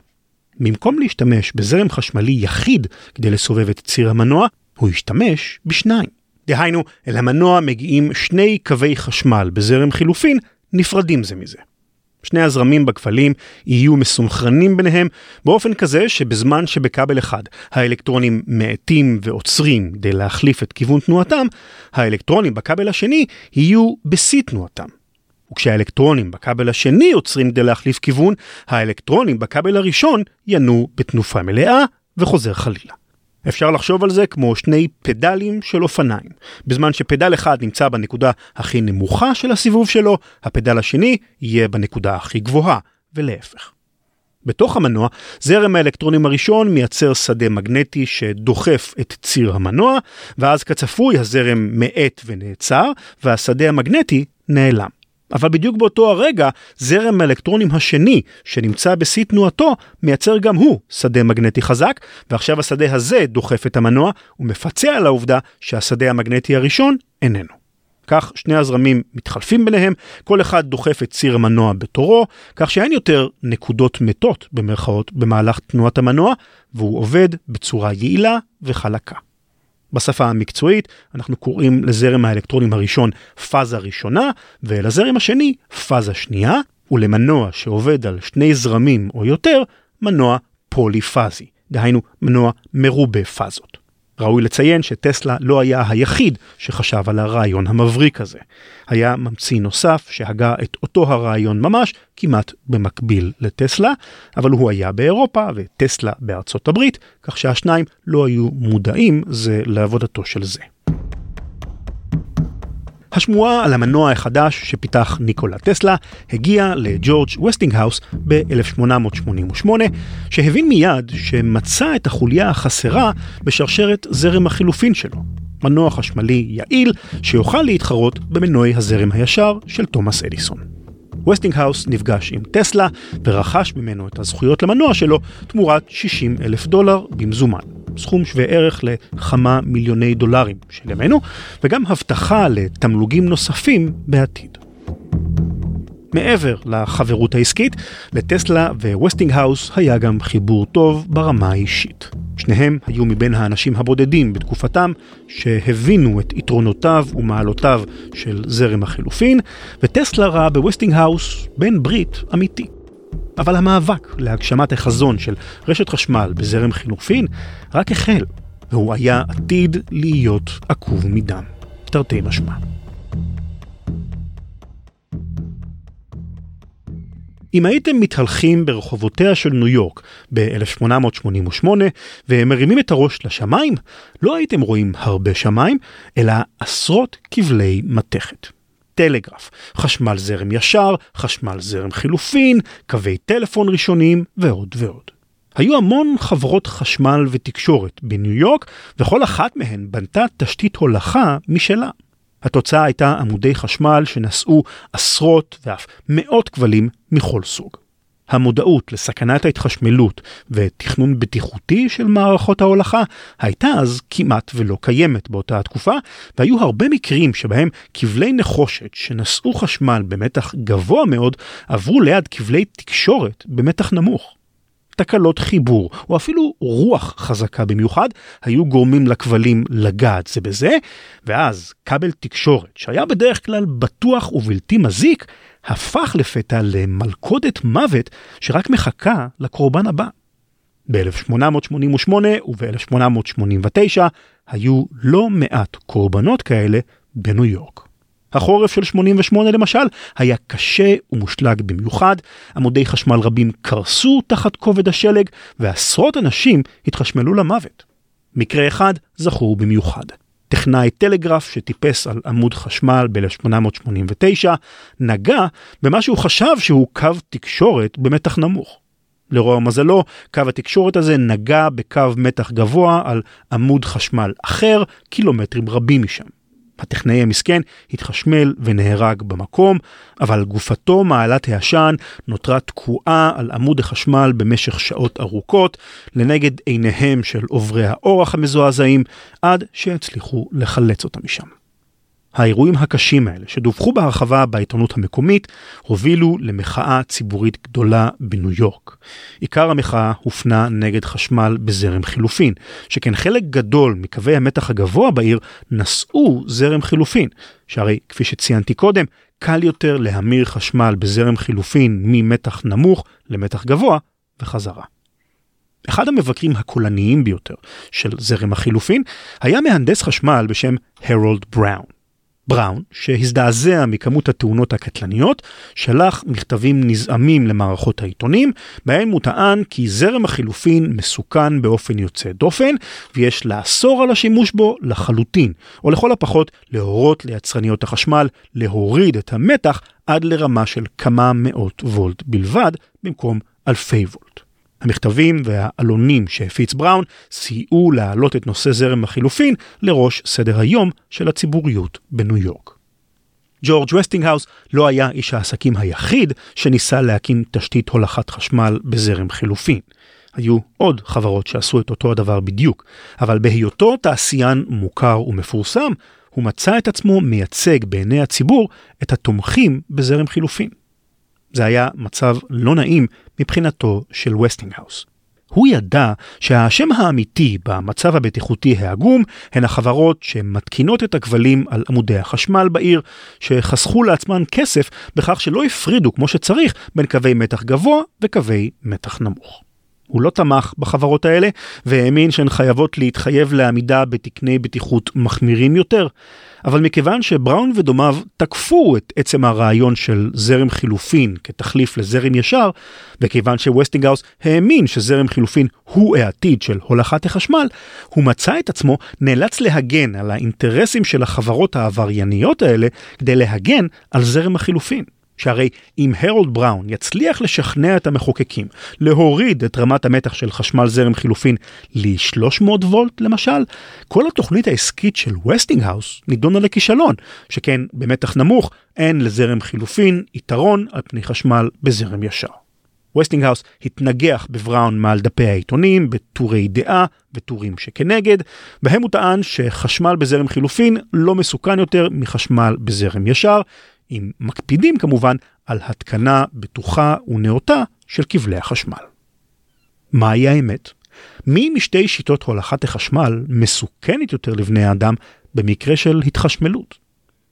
במקום להשתמש בזרם חשמלי יחיד כדי לסובב את ציר המנוע, הוא השתמש בשניים. דהיינו, אל המנוע מגיעים שני קווי חשמל בזרם חילופין נפרדים זה מזה. שני הזרמים בכבלים יהיו מסונכרנים ביניהם באופן כזה שבזמן שבכבל אחד האלקטרונים מאטים ועוצרים כדי להחליף את כיוון תנועתם, האלקטרונים בכבל השני יהיו בשיא תנועתם. וכשהאלקטרונים בכבל השני עוצרים כדי להחליף כיוון, האלקטרונים בכבל הראשון ינועו בתנופה מלאה וחוזר חלילה. אפשר לחשוב על זה כמו שני פדלים של אופניים. בזמן שפדל אחד נמצא בנקודה הכי נמוכה של הסיבוב שלו, הפדל השני יהיה בנקודה הכי גבוהה, ולהפך. בתוך המנוע, זרם האלקטרונים הראשון מייצר שדה מגנטי שדוחף את ציר המנוע, ואז כצפוי הזרם מאט ונעצר, והשדה המגנטי נעלם. אבל בדיוק באותו הרגע, זרם האלקטרונים השני, שנמצא בשיא תנועתו, מייצר גם הוא שדה מגנטי חזק, ועכשיו השדה הזה דוחף את המנוע, ומפצה על העובדה שהשדה המגנטי הראשון איננו. כך שני הזרמים מתחלפים ביניהם, כל אחד דוחף את ציר המנוע בתורו, כך שאין יותר נקודות מתות במרכאות במהלך תנועת המנוע, והוא עובד בצורה יעילה וחלקה. בשפה המקצועית אנחנו קוראים לזרם האלקטרונים הראשון פאזה ראשונה, ולזרם השני פאזה שנייה, ולמנוע שעובד על שני זרמים או יותר, מנוע פוליפאזי, דהיינו מנוע מרובה פאזות. ראוי לציין שטסלה לא היה היחיד שחשב על הרעיון המבריק הזה. היה ממציא נוסף שהגה את אותו הרעיון ממש כמעט במקביל לטסלה, אבל הוא היה באירופה וטסלה בארצות הברית, כך שהשניים לא היו מודעים זה לעבודתו של זה. השמועה על המנוע החדש שפיתח ניקולה טסלה הגיעה לג'ורג' וסטינגהאוס ב-1888, שהבין מיד שמצא את החוליה החסרה בשרשרת זרם החילופין שלו. מנוע חשמלי יעיל שיוכל להתחרות במנועי הזרם הישר של תומאס אדיסון. וסטינגהאוס נפגש עם טסלה ורכש ממנו את הזכויות למנוע שלו תמורת 60 אלף דולר במזומן. סכום שווה ערך לכמה מיליוני דולרים של ימינו, וגם הבטחה לתמלוגים נוספים בעתיד. מעבר לחברות העסקית, לטסלה וווסטינגהאוס היה גם חיבור טוב ברמה האישית. שניהם היו מבין האנשים הבודדים בתקופתם שהבינו את יתרונותיו ומעלותיו של זרם החילופין, וטסלה ראה בווסטינגהאוס בן ברית אמיתי. אבל המאבק להגשמת החזון של רשת חשמל בזרם חילופין רק החל, והוא היה עתיד להיות עקוב מדם, תרתי משמע. אם הייתם מתהלכים ברחובותיה של ניו יורק ב-1888 ומרימים את הראש לשמיים, לא הייתם רואים הרבה שמיים, אלא עשרות כבלי מתכת. טלגרף, חשמל זרם ישר, חשמל זרם חילופין, קווי טלפון ראשונים ועוד ועוד. היו המון חברות חשמל ותקשורת בניו יורק, וכל אחת מהן בנתה תשתית הולכה משלה. התוצאה הייתה עמודי חשמל שנשאו עשרות ואף מאות כבלים מכל סוג. המודעות לסכנת ההתחשמלות ותכנון בטיחותי של מערכות ההולכה הייתה אז כמעט ולא קיימת באותה התקופה, והיו הרבה מקרים שבהם כבלי נחושת שנשאו חשמל במתח גבוה מאוד עברו ליד כבלי תקשורת במתח נמוך. תקלות חיבור, או אפילו רוח חזקה במיוחד, היו גורמים לכבלים לגעת זה בזה, ואז כבל תקשורת, שהיה בדרך כלל בטוח ובלתי מזיק, הפך לפתע למלכודת מוות שרק מחכה לקורבן הבא. ב-1888 וב-1889 היו לא מעט קורבנות כאלה בניו יורק. החורף של 88 למשל היה קשה ומושלג במיוחד, עמודי חשמל רבים קרסו תחת כובד השלג ועשרות אנשים התחשמלו למוות. מקרה אחד זכור במיוחד. טכנאי טלגרף שטיפס על עמוד חשמל ב-1889 נגע במה שהוא חשב שהוא קו תקשורת במתח נמוך. לרוע מזלו, קו התקשורת הזה נגע בקו מתח גבוה על עמוד חשמל אחר, קילומטרים רבים משם. הטכנאי המסכן התחשמל ונהרג במקום, אבל גופתו מעלת העשן נותרה תקועה על עמוד החשמל במשך שעות ארוכות, לנגד עיניהם של עוברי האורח המזועזעים, עד שהצליחו לחלץ אותה משם. האירועים הקשים האלה, שדווחו בהרחבה בעיתונות המקומית, הובילו למחאה ציבורית גדולה בניו יורק. עיקר המחאה הופנה נגד חשמל בזרם חילופין, שכן חלק גדול מקווי המתח הגבוה בעיר נשאו זרם חילופין, שהרי כפי שציינתי קודם, קל יותר להמיר חשמל בזרם חילופין ממתח נמוך למתח גבוה וחזרה. אחד המבקרים הקולניים ביותר של זרם החילופין היה מהנדס חשמל בשם הרולד בראון. בראון, שהזדעזע מכמות התאונות הקטלניות, שלח מכתבים נזעמים למערכות העיתונים, בהם הוא טען כי זרם החילופין מסוכן באופן יוצא דופן, ויש לאסור על השימוש בו לחלוטין, או לכל הפחות להורות ליצרניות החשמל להוריד את המתח עד לרמה של כמה מאות וולט בלבד, במקום אלפי וולט. המכתבים והעלונים שהפיץ בראון סייעו להעלות את נושא זרם החילופין לראש סדר היום של הציבוריות בניו יורק. ג'ורג' וסטינגהאוס לא היה איש העסקים היחיד שניסה להקים תשתית הולכת חשמל בזרם חילופין. היו עוד חברות שעשו את אותו הדבר בדיוק, אבל בהיותו תעשיין מוכר ומפורסם, הוא מצא את עצמו מייצג בעיני הציבור את התומכים בזרם חילופין. זה היה מצב לא נעים מבחינתו של וסטינגהאוס. הוא ידע שהאשם האמיתי במצב הבטיחותי העגום הן החברות שמתקינות את הכבלים על עמודי החשמל בעיר, שחסכו לעצמן כסף בכך שלא הפרידו כמו שצריך בין קווי מתח גבוה וקווי מתח נמוך. הוא לא תמך בחברות האלה והאמין שהן חייבות להתחייב לעמידה בתקני בטיחות מחמירים יותר. אבל מכיוון שבראון ודומיו תקפו את עצם הרעיון של זרם חילופין כתחליף לזרם ישר, וכיוון שווסטינגהאוס האמין שזרם חילופין הוא העתיד של הולכת החשמל, הוא מצא את עצמו נאלץ להגן על האינטרסים של החברות העברייניות האלה כדי להגן על זרם החילופין. שהרי אם הרולד בראון יצליח לשכנע את המחוקקים להוריד את רמת המתח של חשמל זרם חילופין ל-300 וולט למשל, כל התוכנית העסקית של וסטינגהאוס נידונה לכישלון, שכן במתח נמוך אין לזרם חילופין יתרון על פני חשמל בזרם ישר. וסטינגהאוס התנגח בבראון מעל דפי העיתונים בטורי דעה וטורים שכנגד, בהם הוא טען שחשמל בזרם חילופין לא מסוכן יותר מחשמל בזרם ישר, אם מקפידים כמובן על התקנה בטוחה ונאותה של כבלי החשמל. מהי האמת? מי משתי שיטות הולכת החשמל מסוכנת יותר לבני האדם במקרה של התחשמלות?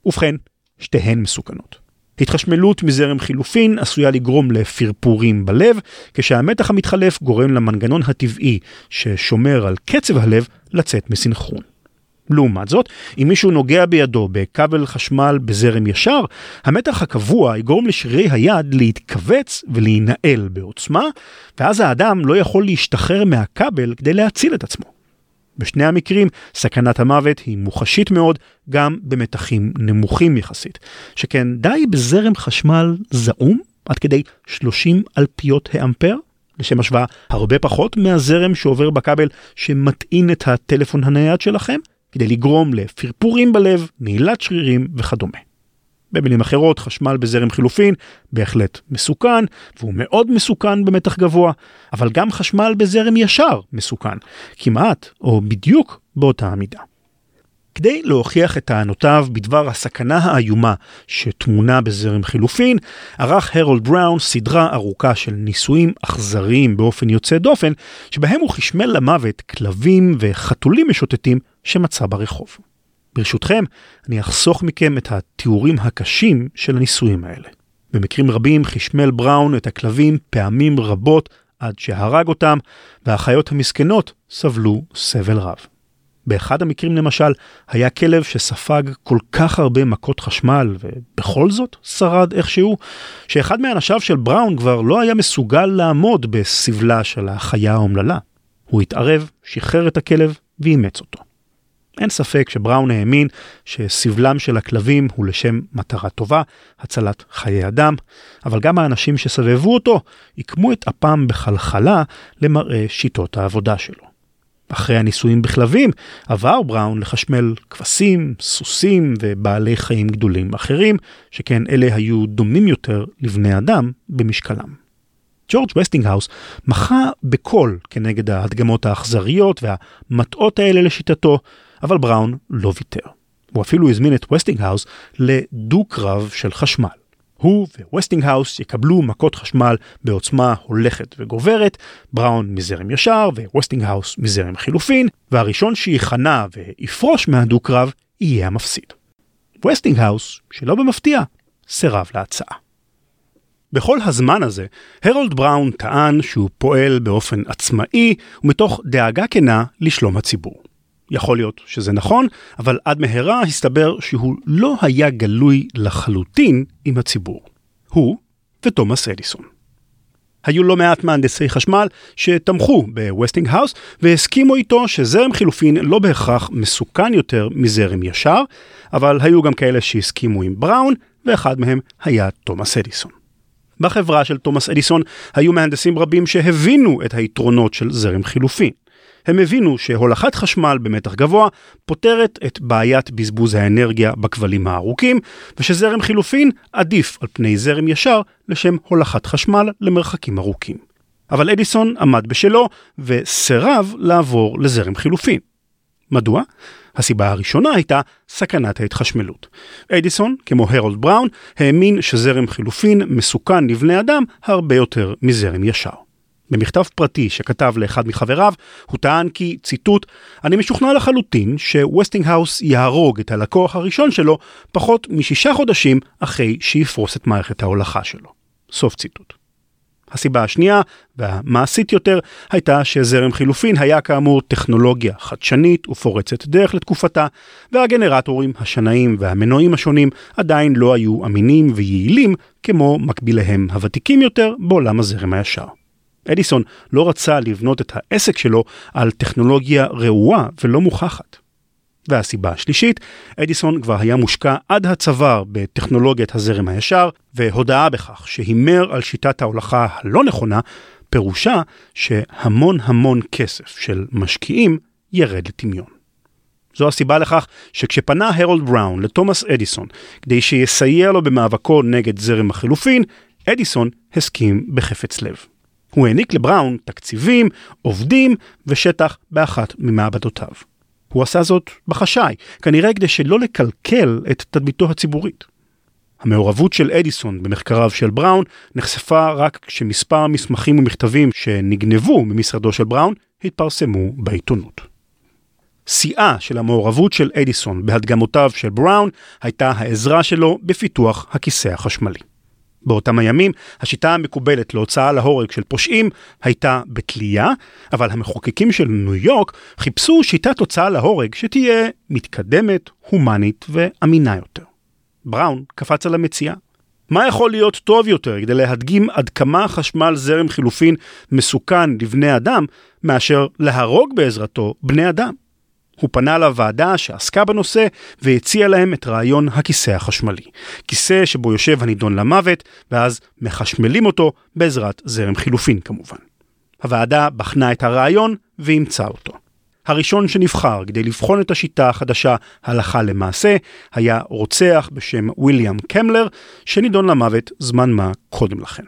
ובכן, שתיהן מסוכנות. התחשמלות מזרם חילופין עשויה לגרום לפרפורים בלב, כשהמתח המתחלף גורם למנגנון הטבעי ששומר על קצב הלב לצאת מסנכרון. לעומת זאת, אם מישהו נוגע בידו בכבל חשמל בזרם ישר, המתח הקבוע יגרום לשרירי היד להתכווץ ולהינעל בעוצמה, ואז האדם לא יכול להשתחרר מהכבל כדי להציל את עצמו. בשני המקרים, סכנת המוות היא מוחשית מאוד, גם במתחים נמוכים יחסית. שכן די בזרם חשמל זעום, עד כדי 30 אלפיות האמפר, לשם השוואה הרבה פחות מהזרם שעובר בכבל שמטעין את הטלפון הנייד שלכם, כדי לגרום לפרפורים בלב, נעילת שרירים וכדומה. במילים אחרות, חשמל בזרם חילופין בהחלט מסוכן, והוא מאוד מסוכן במתח גבוה, אבל גם חשמל בזרם ישר מסוכן, כמעט או בדיוק באותה המידה. כדי להוכיח את טענותיו בדבר הסכנה האיומה שטמונה בזרם חילופין, ערך הרולד בראון סדרה ארוכה של ניסויים אכזריים באופן יוצא דופן, שבהם הוא חשמל למוות כלבים וחתולים משוטטים שמצא ברחוב. ברשותכם, אני אחסוך מכם את התיאורים הקשים של הניסויים האלה. במקרים רבים חשמל בראון את הכלבים פעמים רבות עד שהרג אותם, והחיות המסכנות סבלו סבל רב. באחד המקרים למשל, היה כלב שספג כל כך הרבה מכות חשמל, ובכל זאת שרד איכשהו, שאחד מאנשיו של בראון כבר לא היה מסוגל לעמוד בסבלה של החיה האומללה. הוא התערב, שחרר את הכלב ואימץ אותו. אין ספק שבראון האמין שסבלם של הכלבים הוא לשם מטרה טובה, הצלת חיי אדם, אבל גם האנשים שסבבו אותו עיקמו את אפם בחלחלה למראה שיטות העבודה שלו. אחרי הניסויים בכלבים, עבר בראון לחשמל כבשים, סוסים ובעלי חיים גדולים אחרים, שכן אלה היו דומים יותר לבני אדם במשקלם. ג'ורג' וסטינגהאוס מחה בקול כנגד ההדגמות האכזריות והמטעות האלה לשיטתו, אבל בראון לא ויתר. הוא אפילו הזמין את וסטינגהאוס לדו-קרב של חשמל. הוא וווסטינגהאוס יקבלו מכות חשמל בעוצמה הולכת וגוברת, בראון מזרם ישר וווסטינגהאוס מזרם חילופין, והראשון שייכנע ויפרוש מהדו-קרב יהיה המפסיד. וסטינגהאוס, שלא במפתיע, סירב להצעה. בכל הזמן הזה, הרולד בראון טען שהוא פועל באופן עצמאי ומתוך דאגה כנה לשלום הציבור. יכול להיות שזה נכון, אבל עד מהרה הסתבר שהוא לא היה גלוי לחלוטין עם הציבור. הוא ותומאס אדיסון. היו לא מעט מהנדסי חשמל שתמכו בווסטינגהאוס והסכימו איתו שזרם חילופין לא בהכרח מסוכן יותר מזרם ישר, אבל היו גם כאלה שהסכימו עם בראון, ואחד מהם היה תומאס אדיסון. בחברה של תומאס אדיסון היו מהנדסים רבים שהבינו את היתרונות של זרם חילופין. הם הבינו שהולכת חשמל במתח גבוה פותרת את בעיית בזבוז האנרגיה בכבלים הארוכים, ושזרם חילופין עדיף על פני זרם ישר לשם הולכת חשמל למרחקים ארוכים. אבל אדיסון עמד בשלו וסירב לעבור לזרם חילופין. מדוע? הסיבה הראשונה הייתה סכנת ההתחשמלות. אדיסון, כמו הרולד בראון, האמין שזרם חילופין מסוכן לבני אדם הרבה יותר מזרם ישר. במכתב פרטי שכתב לאחד מחבריו, הוא טען כי, ציטוט, אני משוכנע לחלוטין שווסטינגהאוס יהרוג את הלקוח הראשון שלו פחות משישה חודשים אחרי שיפרוס את מערכת ההולכה שלו. סוף ציטוט. הסיבה השנייה, והמעשית יותר, הייתה שזרם חילופין היה כאמור טכנולוגיה חדשנית ופורצת דרך לתקופתה, והגנרטורים, השנאים והמנועים השונים עדיין לא היו אמינים ויעילים כמו מקביליהם הוותיקים יותר בעולם הזרם הישר. אדיסון לא רצה לבנות את העסק שלו על טכנולוגיה רעועה ולא מוכחת. והסיבה השלישית, אדיסון כבר היה מושקע עד הצוואר בטכנולוגיית הזרם הישר, והודעה בכך שהימר על שיטת ההולכה הלא נכונה, פירושה שהמון המון כסף של משקיעים ירד לטמיון. זו הסיבה לכך שכשפנה הרולד בראון לתומאס אדיסון כדי שיסייע לו במאבקו נגד זרם החילופין, אדיסון הסכים בחפץ לב. הוא העניק לבראון תקציבים, עובדים ושטח באחת ממעבדותיו. הוא עשה זאת בחשאי, כנראה כדי שלא לקלקל את תדמיתו הציבורית. המעורבות של אדיסון במחקריו של בראון נחשפה רק כשמספר מסמכים ומכתבים שנגנבו ממשרדו של בראון התפרסמו בעיתונות. שיאה של המעורבות של אדיסון בהדגמותיו של בראון הייתה העזרה שלו בפיתוח הכיסא החשמלי. באותם הימים, השיטה המקובלת להוצאה להורג של פושעים הייתה בתלייה, אבל המחוקקים של ניו יורק חיפשו שיטת הוצאה להורג שתהיה מתקדמת, הומנית ואמינה יותר. בראון קפץ על המציאה. מה יכול להיות טוב יותר כדי להדגים עד כמה חשמל זרם חילופין מסוכן לבני אדם, מאשר להרוג בעזרתו בני אדם? הוא פנה לוועדה שעסקה בנושא והציע להם את רעיון הכיסא החשמלי. כיסא שבו יושב הנידון למוות, ואז מחשמלים אותו בעזרת זרם חילופין כמובן. הוועדה בחנה את הרעיון ואימצה אותו. הראשון שנבחר כדי לבחון את השיטה החדשה הלכה למעשה היה רוצח בשם ויליאם קמלר, שנידון למוות זמן מה קודם לכן.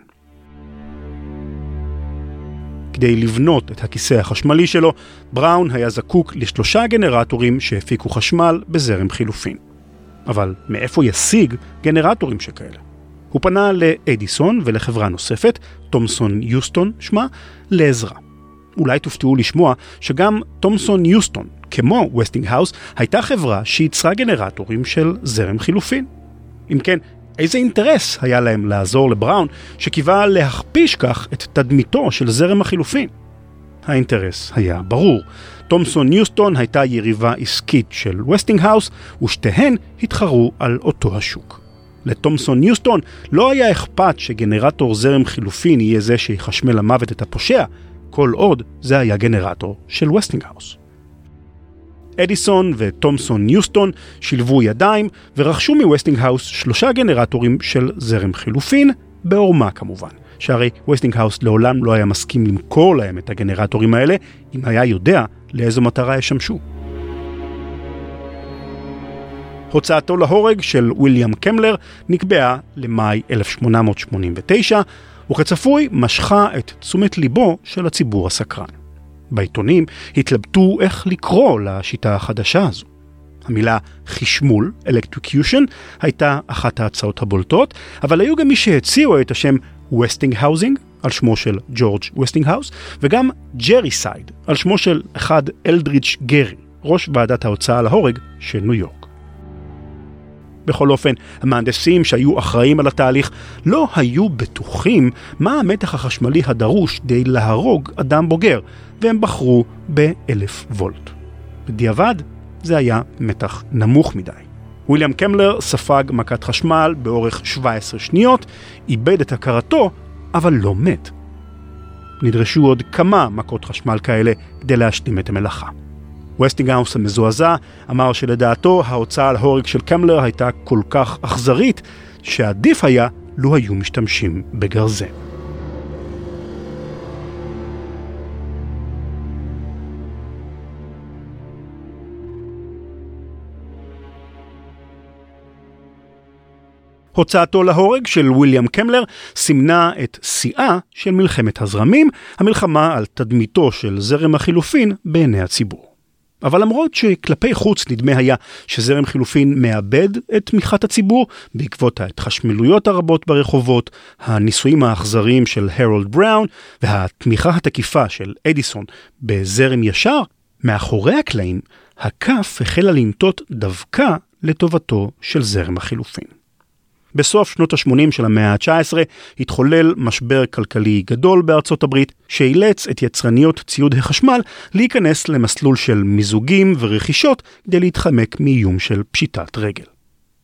כדי לבנות את הכיסא החשמלי שלו, בראון היה זקוק לשלושה גנרטורים שהפיקו חשמל בזרם חילופין. אבל מאיפה ישיג גנרטורים שכאלה? הוא פנה לאדיסון ולחברה נוספת, תומסון יוסטון שמה, לעזרה. אולי תופתעו לשמוע שגם תומסון יוסטון, כמו ווסטינגהאוס, הייתה חברה שייצרה גנרטורים של זרם חילופין. אם כן, איזה אינטרס היה להם לעזור לבראון, שקיווה להכפיש כך את תדמיתו של זרם החילופין? האינטרס היה ברור. תומסון יוסטון הייתה יריבה עסקית של ווסטינגהאוס, ושתיהן התחרו על אותו השוק. לתומסון יוסטון לא היה אכפת שגנרטור זרם חילופין יהיה זה שיחשמל למוות את הפושע, כל עוד זה היה גנרטור של ווסטינגהאוס. אדיסון ותומסון יוסטון שילבו ידיים ורכשו מווסטינגהאוס שלושה גנרטורים של זרם חילופין, בעורמה כמובן. שהרי ווסטינגהאוס לעולם לא היה מסכים למכור להם את הגנרטורים האלה, אם היה יודע לאיזו מטרה ישמשו. הוצאתו להורג של ויליאם קמלר נקבעה למאי 1889, וכצפוי משכה את תשומת ליבו של הציבור הסקרן. בעיתונים התלבטו איך לקרוא לשיטה החדשה הזו. המילה חשמול, electrocution, הייתה אחת ההצעות הבולטות, אבל היו גם מי שהציעו את השם Westinghousing, על שמו של ג'ורג' ווסטינגהאוס, וגם Gerrycide, על שמו של אחד אלברידג' גרי, ראש ועדת ההוצאה להורג של ניו יורק. בכל אופן, המהנדסים שהיו אחראים על התהליך לא היו בטוחים מה המתח החשמלי הדרוש כדי להרוג אדם בוגר, והם בחרו ב-1000 וולט. בדיעבד, זה היה מתח נמוך מדי. ויליאם קמלר ספג מכת חשמל באורך 17 שניות, איבד את הכרתו, אבל לא מת. נדרשו עוד כמה מכות חשמל כאלה כדי להשלים את המלאכה. וסטינגהאוס המזועזע אמר שלדעתו ההוצאה להורג של קמלר הייתה כל כך אכזרית, שעדיף היה לו היו משתמשים בגרזן. הוצאתו להורג של ויליאם קמלר סימנה את שיאה של מלחמת הזרמים, המלחמה על תדמיתו של זרם החילופין בעיני הציבור. אבל למרות שכלפי חוץ נדמה היה שזרם חילופין מאבד את תמיכת הציבור בעקבות ההתחשמלויות הרבות ברחובות, הניסויים האכזריים של הרולד בראון והתמיכה התקיפה של אדיסון בזרם ישר, מאחורי הקלעים הכף החלה לנטות דווקא לטובתו של זרם החילופין. בסוף שנות ה-80 של המאה ה-19 התחולל משבר כלכלי גדול בארצות הברית, שאילץ את יצרניות ציוד החשמל להיכנס למסלול של מיזוגים ורכישות כדי להתחמק מאיום של פשיטת רגל.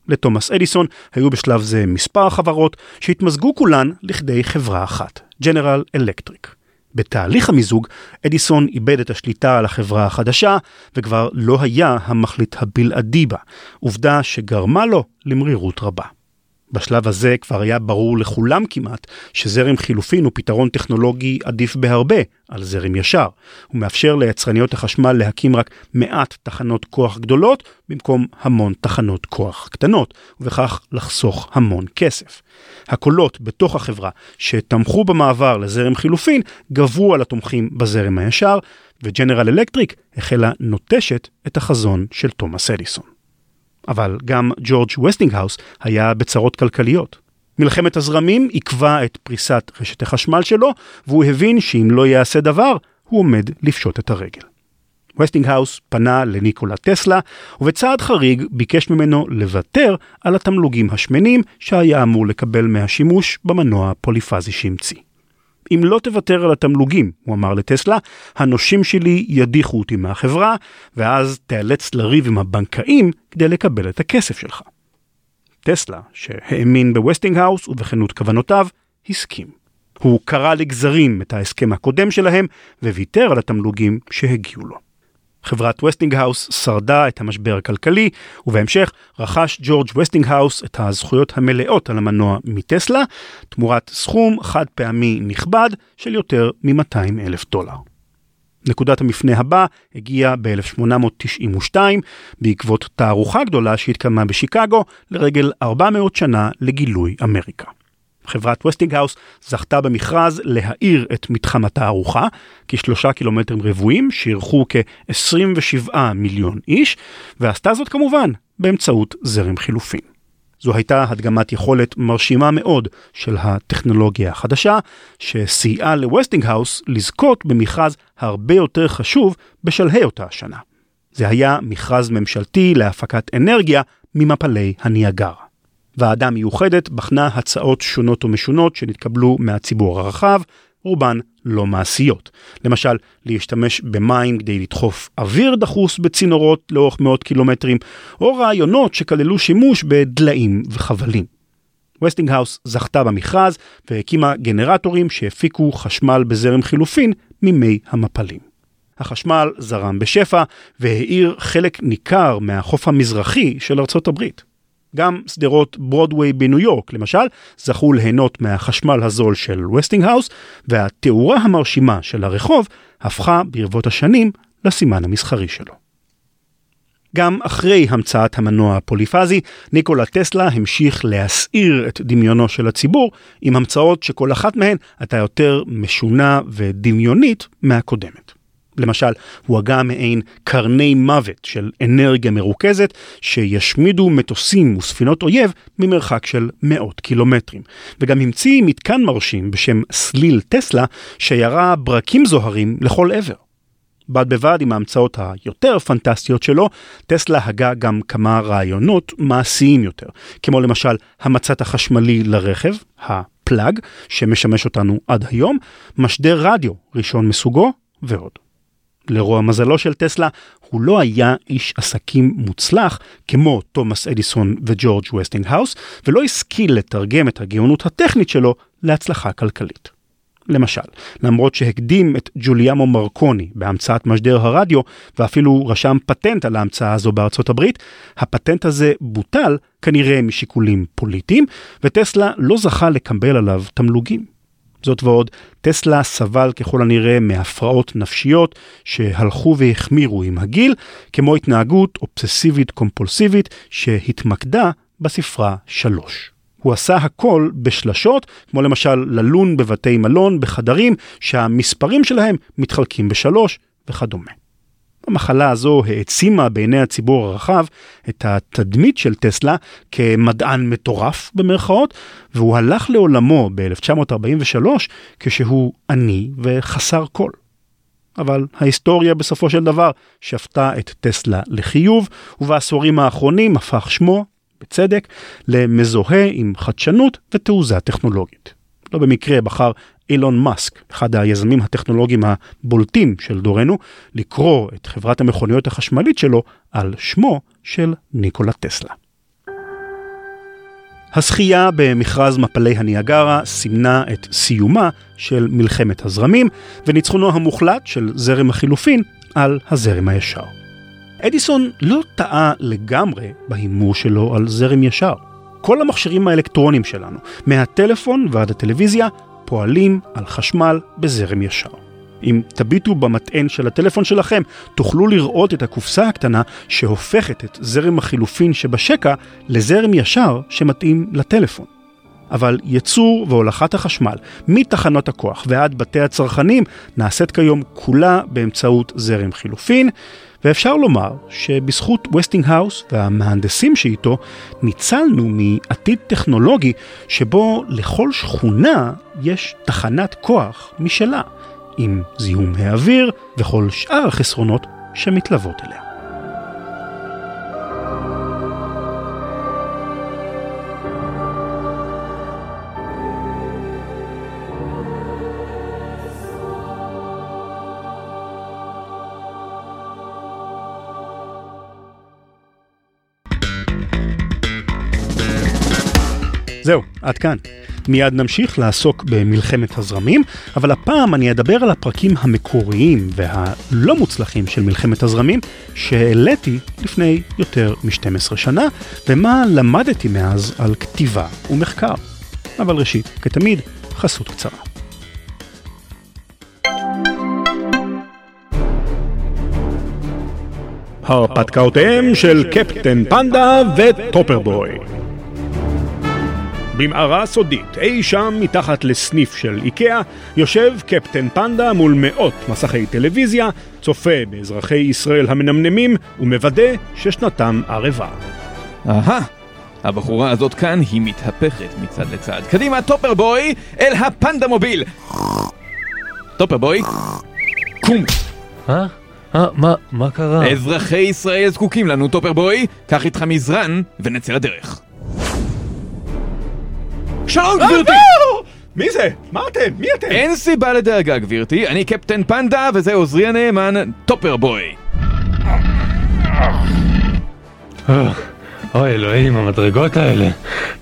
לתומאס אדיסון היו בשלב זה מספר חברות שהתמזגו כולן לכדי חברה אחת, ג'נרל אלקטריק. בתהליך המיזוג, אדיסון איבד את השליטה על החברה החדשה, וכבר לא היה המחליט הבלעדי בה, עובדה שגרמה לו למרירות רבה. בשלב הזה כבר היה ברור לכולם כמעט שזרם חילופין הוא פתרון טכנולוגי עדיף בהרבה על זרם ישר. הוא מאפשר ליצרניות החשמל להקים רק מעט תחנות כוח גדולות במקום המון תחנות כוח קטנות, ובכך לחסוך המון כסף. הקולות בתוך החברה שתמכו במעבר לזרם חילופין גברו על התומכים בזרם הישר, וג'נרל אלקטריק החלה נוטשת את החזון של תומאס אדיסון. אבל גם ג'ורג' וסטינגהאוס היה בצרות כלכליות. מלחמת הזרמים עיכבה את פריסת רשת החשמל שלו, והוא הבין שאם לא יעשה דבר, הוא עומד לפשוט את הרגל. וסטינגהאוס פנה לניקולה טסלה, ובצעד חריג ביקש ממנו לוותר על התמלוגים השמנים שהיה אמור לקבל מהשימוש במנוע הפוליפזי שהמציא. אם לא תוותר על התמלוגים, הוא אמר לטסלה, הנושים שלי ידיחו אותי מהחברה, ואז תיאלץ לריב עם הבנקאים כדי לקבל את הכסף שלך. טסלה, שהאמין בווסטינגהאוס ובכנות כוונותיו, הסכים. הוא קרע לגזרים את ההסכם הקודם שלהם, וויתר על התמלוגים שהגיעו לו. חברת וסטינגהאוס שרדה את המשבר הכלכלי, ובהמשך רכש ג'ורג' וסטינגהאוס את הזכויות המלאות על המנוע מטסלה, תמורת סכום חד פעמי נכבד של יותר מ-200 אלף דולר. נקודת המפנה הבא הגיעה ב-1892 בעקבות תערוכה גדולה שהתקיימה בשיקגו לרגל 400 שנה לגילוי אמריקה. חברת וסטינגהאוס זכתה במכרז להאיר את מתחם התערוכה, כשלושה קילומטרים רבועים שאירחו כ-27 מיליון איש, ועשתה זאת כמובן באמצעות זרם חילופין. זו הייתה הדגמת יכולת מרשימה מאוד של הטכנולוגיה החדשה, שסייעה לווסטינגהאוס לזכות במכרז הרבה יותר חשוב בשלהי אותה השנה. זה היה מכרז ממשלתי להפקת אנרגיה ממפלי הניאגרה. ועדה מיוחדת בחנה הצעות שונות ומשונות שנתקבלו מהציבור הרחב, רובן לא מעשיות. למשל, להשתמש במים כדי לדחוף אוויר דחוס בצינורות לאורך מאות קילומטרים, או רעיונות שכללו שימוש בדליים וחבלים. וסטינגהאוס זכתה במכרז והקימה גנרטורים שהפיקו חשמל בזרם חילופין ממי המפלים. החשמל זרם בשפע והאיר חלק ניכר מהחוף המזרחי של ארצות הברית. גם שדרות ברודוויי בניו יורק, למשל, זכו ליהנות מהחשמל הזול של וסטינגהאוס, והתאורה המרשימה של הרחוב הפכה ברבות השנים לסימן המסחרי שלו. גם אחרי המצאת המנוע הפוליפזי, ניקולה טסלה המשיך להסעיר את דמיונו של הציבור עם המצאות שכל אחת מהן הייתה יותר משונה ודמיונית מהקודמת. למשל, הוא הגה מעין קרני מוות של אנרגיה מרוכזת שישמידו מטוסים וספינות אויב ממרחק של מאות קילומטרים. וגם המציא מתקן מרשים בשם סליל טסלה שירה ברקים זוהרים לכל עבר. בד בבד עם ההמצאות היותר פנטסטיות שלו, טסלה הגה גם כמה רעיונות מעשיים יותר, כמו למשל המצת החשמלי לרכב, הפלאג, שמשמש אותנו עד היום, משדר רדיו ראשון מסוגו ועוד. לרוע מזלו של טסלה, הוא לא היה איש עסקים מוצלח כמו תומאס אדיסון וג'ורג' וסטינגהאוס, ולא השכיל לתרגם את הגאונות הטכנית שלו להצלחה כלכלית. למשל, למרות שהקדים את גוליילמו מרקוני בהמצאת משדר הרדיו, ואפילו רשם פטנט על ההמצאה הזו בארצות הברית, הפטנט הזה בוטל כנראה משיקולים פוליטיים, וטסלה לא זכה לקבל עליו תמלוגים. זאת ועוד, טסלה סבל ככל הנראה מהפרעות נפשיות שהלכו והחמירו עם הגיל, כמו התנהגות אובססיבית קומפולסיבית שהתמקדה בספרה 3. הוא עשה הכל בשלשות, כמו למשל ללון בבתי מלון בחדרים שהמספרים שלהם מתחלקים בשלוש וכדומה. המחלה הזו העצימה בעיני הציבור הרחב את התדמית של טסלה כמדען מטורף במרכאות, והוא הלך לעולמו ב-1943 כשהוא עני וחסר כל. אבל ההיסטוריה בסופו של דבר שפטה את טסלה לחיוב, ובעשורים האחרונים הפך שמו, בצדק, למזוהה עם חדשנות ותעוזה טכנולוגית. לא במקרה בחר אילון מאסק, אחד היזמים הטכנולוגיים הבולטים של דורנו, לקרוא את חברת המכוניות החשמלית שלו על שמו של ניקולה טסלה. הזכייה במכרז מפלי הניאגרה סימנה את סיומה של מלחמת הזרמים וניצחונו המוחלט של זרם החילופין על הזרם הישר. אדיסון לא טעה לגמרי בהימור שלו על זרם ישר. כל המכשירים האלקטרוניים שלנו, מהטלפון ועד הטלוויזיה, פועלים על חשמל בזרם ישר. אם תביטו במטען של הטלפון שלכם, תוכלו לראות את הקופסה הקטנה שהופכת את זרם החילופין שבשקע לזרם ישר שמתאים לטלפון. אבל ייצור והולכת החשמל מתחנות הכוח ועד בתי הצרכנים נעשית כיום כולה באמצעות זרם חילופין, ואפשר לומר שבזכות ווסטינגהאוס והמהנדסים שאיתו ניצלנו מעתיד טכנולוגי שבו לכל שכונה יש תחנת כוח משלה. עם זיהום האוויר וכל שאר החסרונות שמתלוות אליה. זהו, עד כאן. מיד נמשיך לעסוק במלחמת הזרמים, אבל הפעם אני אדבר על הפרקים המקוריים והלא מוצלחים של מלחמת הזרמים, שהעליתי לפני יותר מ-12 שנה, ומה למדתי מאז על כתיבה ומחקר. אבל ראשית, כתמיד, חסות קצרה. הרפתקאותיהם של קפטן פנדה וטופרבוי. במערה סודית, אי שם מתחת לסניף של איקאה, יושב קפטן פנדה מול מאות מסכי טלוויזיה, צופה באזרחי ישראל המנמנמים ומוודא ששנתם ערבה.
אהה, הבחורה הזאת כאן היא מתהפכת מצד לצד. קדימה, טופרבוי, אל הפנדה מוביל! טופרבוי, קום!
אה? אה, מה, מה קרה?
אזרחי ישראל זקוקים לנו, טופרבוי, קח איתך מזרן ונצא לדרך. שלום גבירתי!
מי זה? מה אתם? מי אתם?
אין סיבה לדאגה גבירתי, אני קפטן פנדה וזה עוזרי הנאמן, טופרבוי.
אה, אוי אלוהים, המדרגות האלה.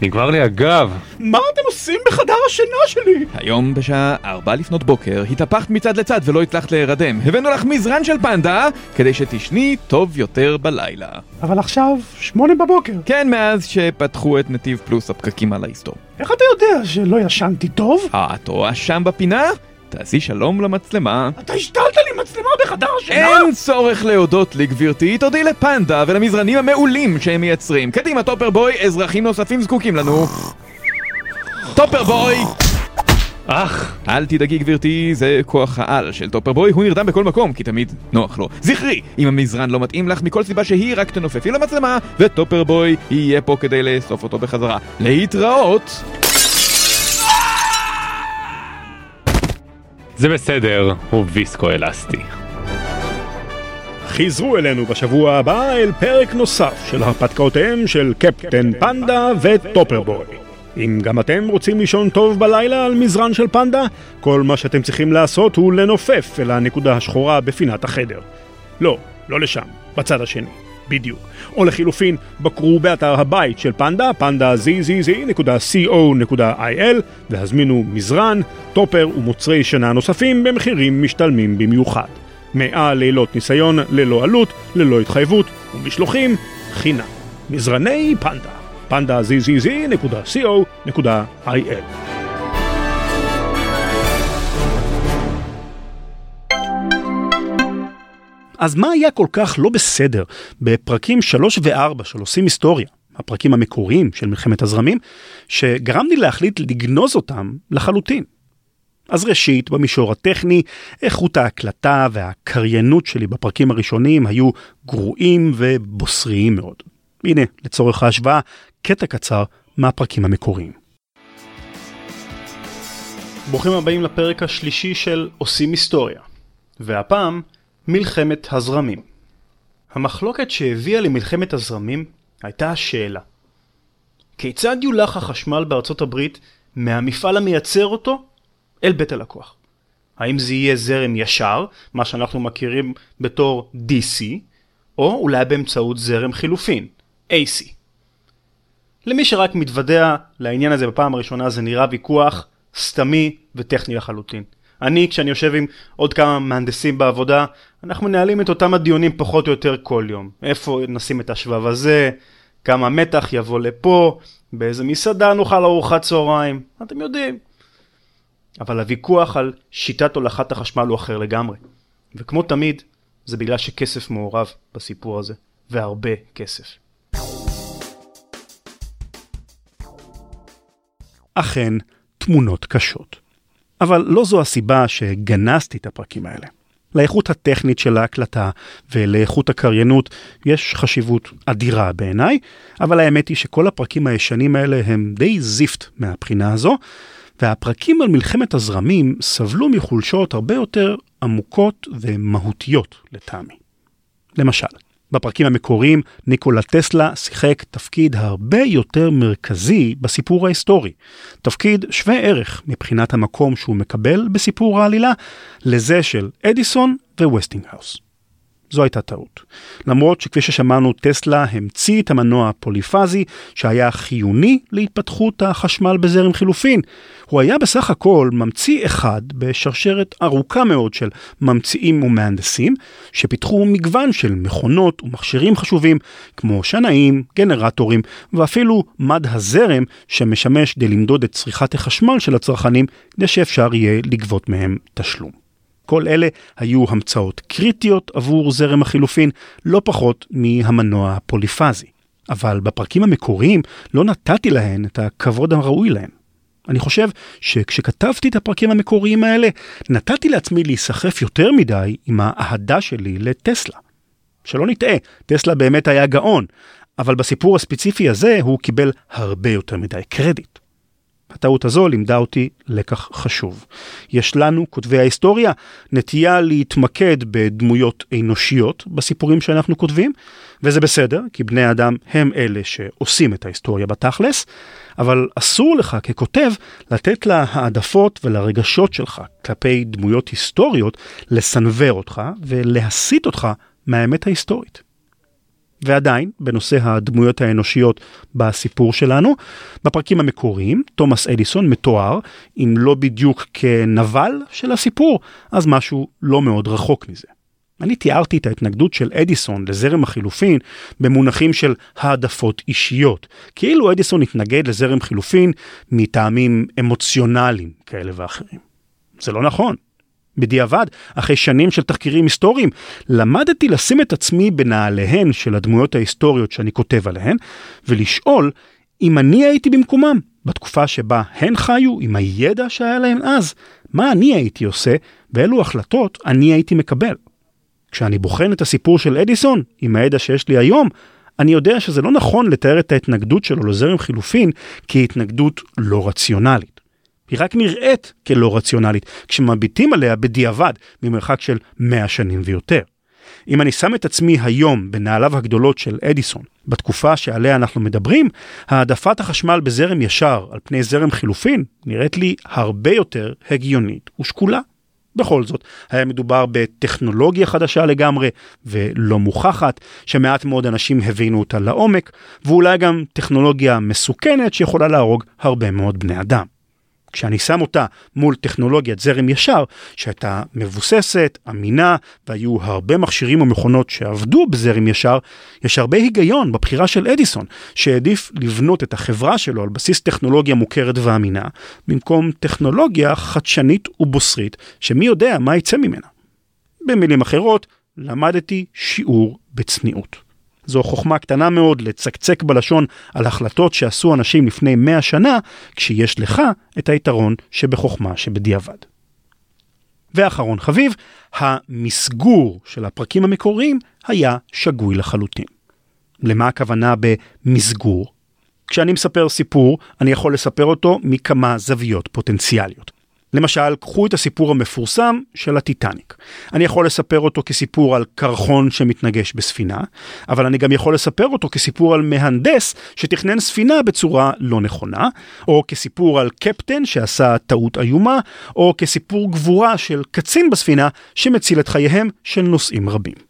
נגמר לי הגב.
מה אתם עושים בחדר השינה שלי?
היום בשעה ארבע לפנות בוקר התהפכת מצד לצד ולא הצלחת להירדם. הבאנו לך מזרן של פנדה כדי שתשני טוב יותר בלילה.
אבל עכשיו, שמונה בבוקר.
כן, מאז שפתחו את נתיב פלוס הפקקים על ההיסטור.
איך אתה יודע שלא ישנתי טוב?
אה, את רואה שם בפינה? תעשי שלום למצלמה.
אתה השתלת לי מצלמה בחדר השינה?
אין צורך להודות לי גבירתי, תודי לפנדה ולמזרנים המעולים שהם מייצרים. קדימה טופרבוי, אזרחים נוספים זקוקים לנו. טופרבוי!
אך,
אל תדאגי גבירתי, זה כוח העל של טופרבוי, הוא נרדם בכל מקום, כי תמיד נוח לו. זכרי, אם המזרן לא מתאים לך מכל סיבה שהיא, רק תנופפי למצלמה, וטופרבוי יהיה פה כדי לאסוף אותו בחזרה. להתראות!
זה בסדר, הוא ויסקו אלסטי.
חזרו אלינו בשבוע הבא אל פרק נוסף של הרפתקאותיהם של קפטן פנדה וטופרבוי. אם גם אתם רוצים לישון טוב בלילה על מזרן של פנדה, כל מה שאתם צריכים לעשות הוא לנופף אל הנקודה השחורה בפינת החדר. לא, לא לשם, בצד השני, בדיוק. או לחילופין, בקרו באתר הבית של פנדה, zzz.co.il, והזמינו מזרן, טופר ומוצרי שינה נוספים במחירים משתלמים במיוחד. מאה לילות ניסיון ללא עלות, ללא התחייבות, ומשלוחים חינם. מזרני פנדה, פנדה zzz.co.il אז מה היה כל כך לא בסדר בפרקים 3 ו-4 של עושים היסטוריה, הפרקים המקוריים של מלחמת הזרמים, שגרם לי להחליט לגנוז אותם לחלוטין? אז ראשית, במישור הטכני, איכות ההקלטה והקריינות שלי בפרקים הראשונים היו גרועים ובוסריים מאוד. הנה, לצורך ההשוואה, קטע קצר מהפרקים המקוריים. ברוכים הבאים לפרק השלישי של עושים היסטוריה, והפעם מלחמת הזרמים. המחלוקת שהביאה למלחמת הזרמים הייתה השאלה כיצד יולח החשמל בארצות הברית מהמפעל המייצר אותו אל בית הלקוח? האם זה יהיה זרם ישר, מה שאנחנו מכירים בתור DC, או אולי באמצעות זרם חילופין, AC. למי שרק מתוודע לעניין הזה בפעם הראשונה זה נראה ויכוח סתמי וטכני לחלוטין. אני, כשאני יושב עם עוד כמה מהנדסים בעבודה, אנחנו מנהלים את אותם הדיונים פחות או יותר כל יום. איפה נשים את השבב הזה, כמה מתח יבוא לפה, באיזה מסעדה נאכל ארוחת צהריים, אתם יודעים. אבל הוויכוח על שיטת הולכת החשמל הוא אחר לגמרי. וכמו תמיד, זה בגלל שכסף מעורב בסיפור הזה, והרבה כסף. אכן, תמונות קשות. אבל לא זו הסיבה שגנזתי את הפרקים האלה. לאיכות הטכנית של ההקלטה ולאיכות הקריינות יש חשיבות אדירה בעיניי, אבל האמת היא שכל הפרקים הישנים האלה הם די זיפט מהבחינה הזו, והפרקים על מלחמת הזרמים סבלו מחולשות הרבה יותר עמוקות ומהותיות לטעמי. למשל, בפרקים המקוריים ניקולה טסלה שיחק תפקיד הרבה יותר מרכזי בסיפור ההיסטורי. תפקיד שווה ערך מבחינת המקום שהוא מקבל בסיפור העלילה לזה של אדיסון וווסטינגהאוס. זו הייתה טעות. למרות שכפי ששמענו, טסלה המציא את המנוע הפוליפזי שהיה חיוני להתפתחות החשמל בזרם חילופין. הוא היה בסך הכל ממציא אחד בשרשרת ארוכה מאוד של ממציאים ומהנדסים, שפיתחו מגוון של מכונות ומכשירים חשובים, כמו שנאים, גנרטורים, ואפילו מד הזרם שמשמש כדי למדוד את צריכת החשמל של הצרכנים, כדי שאפשר יהיה לגבות מהם תשלום. כל אלה היו המצאות קריטיות עבור זרם החילופין, לא פחות מהמנוע הפוליפזי. אבל בפרקים המקוריים לא נתתי להן את הכבוד הראוי להן. אני חושב שכשכתבתי את הפרקים המקוריים האלה, נתתי לעצמי להיסחף יותר מדי עם האהדה שלי לטסלה. שלא נטעה, טסלה באמת היה גאון, אבל בסיפור הספציפי הזה הוא קיבל הרבה יותר מדי קרדיט. הטעות הזו לימדה אותי לקח חשוב. יש לנו, כותבי ההיסטוריה, נטייה להתמקד בדמויות אנושיות בסיפורים שאנחנו כותבים, וזה בסדר, כי בני אדם הם אלה שעושים את ההיסטוריה בתכלס, אבל אסור לך ככותב לתת להעדפות ולרגשות שלך כלפי דמויות היסטוריות לסנוור אותך ולהסיט אותך מהאמת ההיסטורית. ועדיין, בנושא הדמויות האנושיות בסיפור שלנו, בפרקים המקוריים, תומאס אדיסון מתואר, אם לא בדיוק כנבל של הסיפור, אז משהו לא מאוד רחוק מזה. אני תיארתי את ההתנגדות של אדיסון לזרם החילופין במונחים של העדפות אישיות, כאילו אדיסון התנגד לזרם חילופין מטעמים אמוציונליים כאלה ואחרים. זה לא נכון. בדיעבד, אחרי שנים של תחקירים היסטוריים, למדתי לשים את עצמי בנעליהן של הדמויות ההיסטוריות שאני כותב עליהן, ולשאול אם אני הייתי במקומם, בתקופה שבה הן חיו, עם הידע שהיה להן אז, מה אני הייתי עושה, ואילו החלטות אני הייתי מקבל. כשאני בוחן את הסיפור של אדיסון, עם הידע שיש לי היום, אני יודע שזה לא נכון לתאר את ההתנגדות שלו לזרם חילופין כהתנגדות לא רציונלית. היא רק נראית כלא רציונלית, כשמביטים עליה בדיעבד ממרחק של 100 שנים ויותר. אם אני שם את עצמי היום בנעליו הגדולות של אדיסון, בתקופה שעליה אנחנו מדברים, העדפת החשמל בזרם ישר על פני זרם חילופין נראית לי הרבה יותר הגיונית ושקולה. בכל זאת, היה מדובר בטכנולוגיה חדשה לגמרי ולא מוכחת, שמעט מאוד אנשים הבינו אותה לעומק, ואולי גם טכנולוגיה מסוכנת שיכולה להרוג הרבה מאוד בני אדם. כשאני שם אותה מול טכנולוגיית זרם ישר, שהייתה מבוססת, אמינה, והיו הרבה מכשירים ומכונות שעבדו בזרם ישר, יש הרבה היגיון בבחירה של אדיסון, שהעדיף לבנות את החברה שלו על בסיס טכנולוגיה מוכרת ואמינה, במקום טכנולוגיה חדשנית ובוסרית, שמי יודע מה יצא ממנה. במילים אחרות, למדתי שיעור בצניעות. זו חוכמה קטנה מאוד לצקצק בלשון על החלטות שעשו אנשים לפני 100 שנה, כשיש לך את היתרון שבחוכמה שבדיעבד. ואחרון חביב, המסגור של הפרקים המקוריים היה שגוי לחלוטין. למה הכוונה במסגור? כשאני מספר סיפור, אני יכול לספר אותו מכמה זוויות פוטנציאליות. למשל, קחו את הסיפור המפורסם של הטיטניק. אני יכול לספר אותו כסיפור על קרחון שמתנגש בספינה, אבל אני גם יכול לספר אותו כסיפור על מהנדס שתכנן ספינה בצורה לא נכונה, או כסיפור על קפטן שעשה טעות איומה, או כסיפור גבורה של קצין בספינה שמציל את חייהם של נוסעים רבים.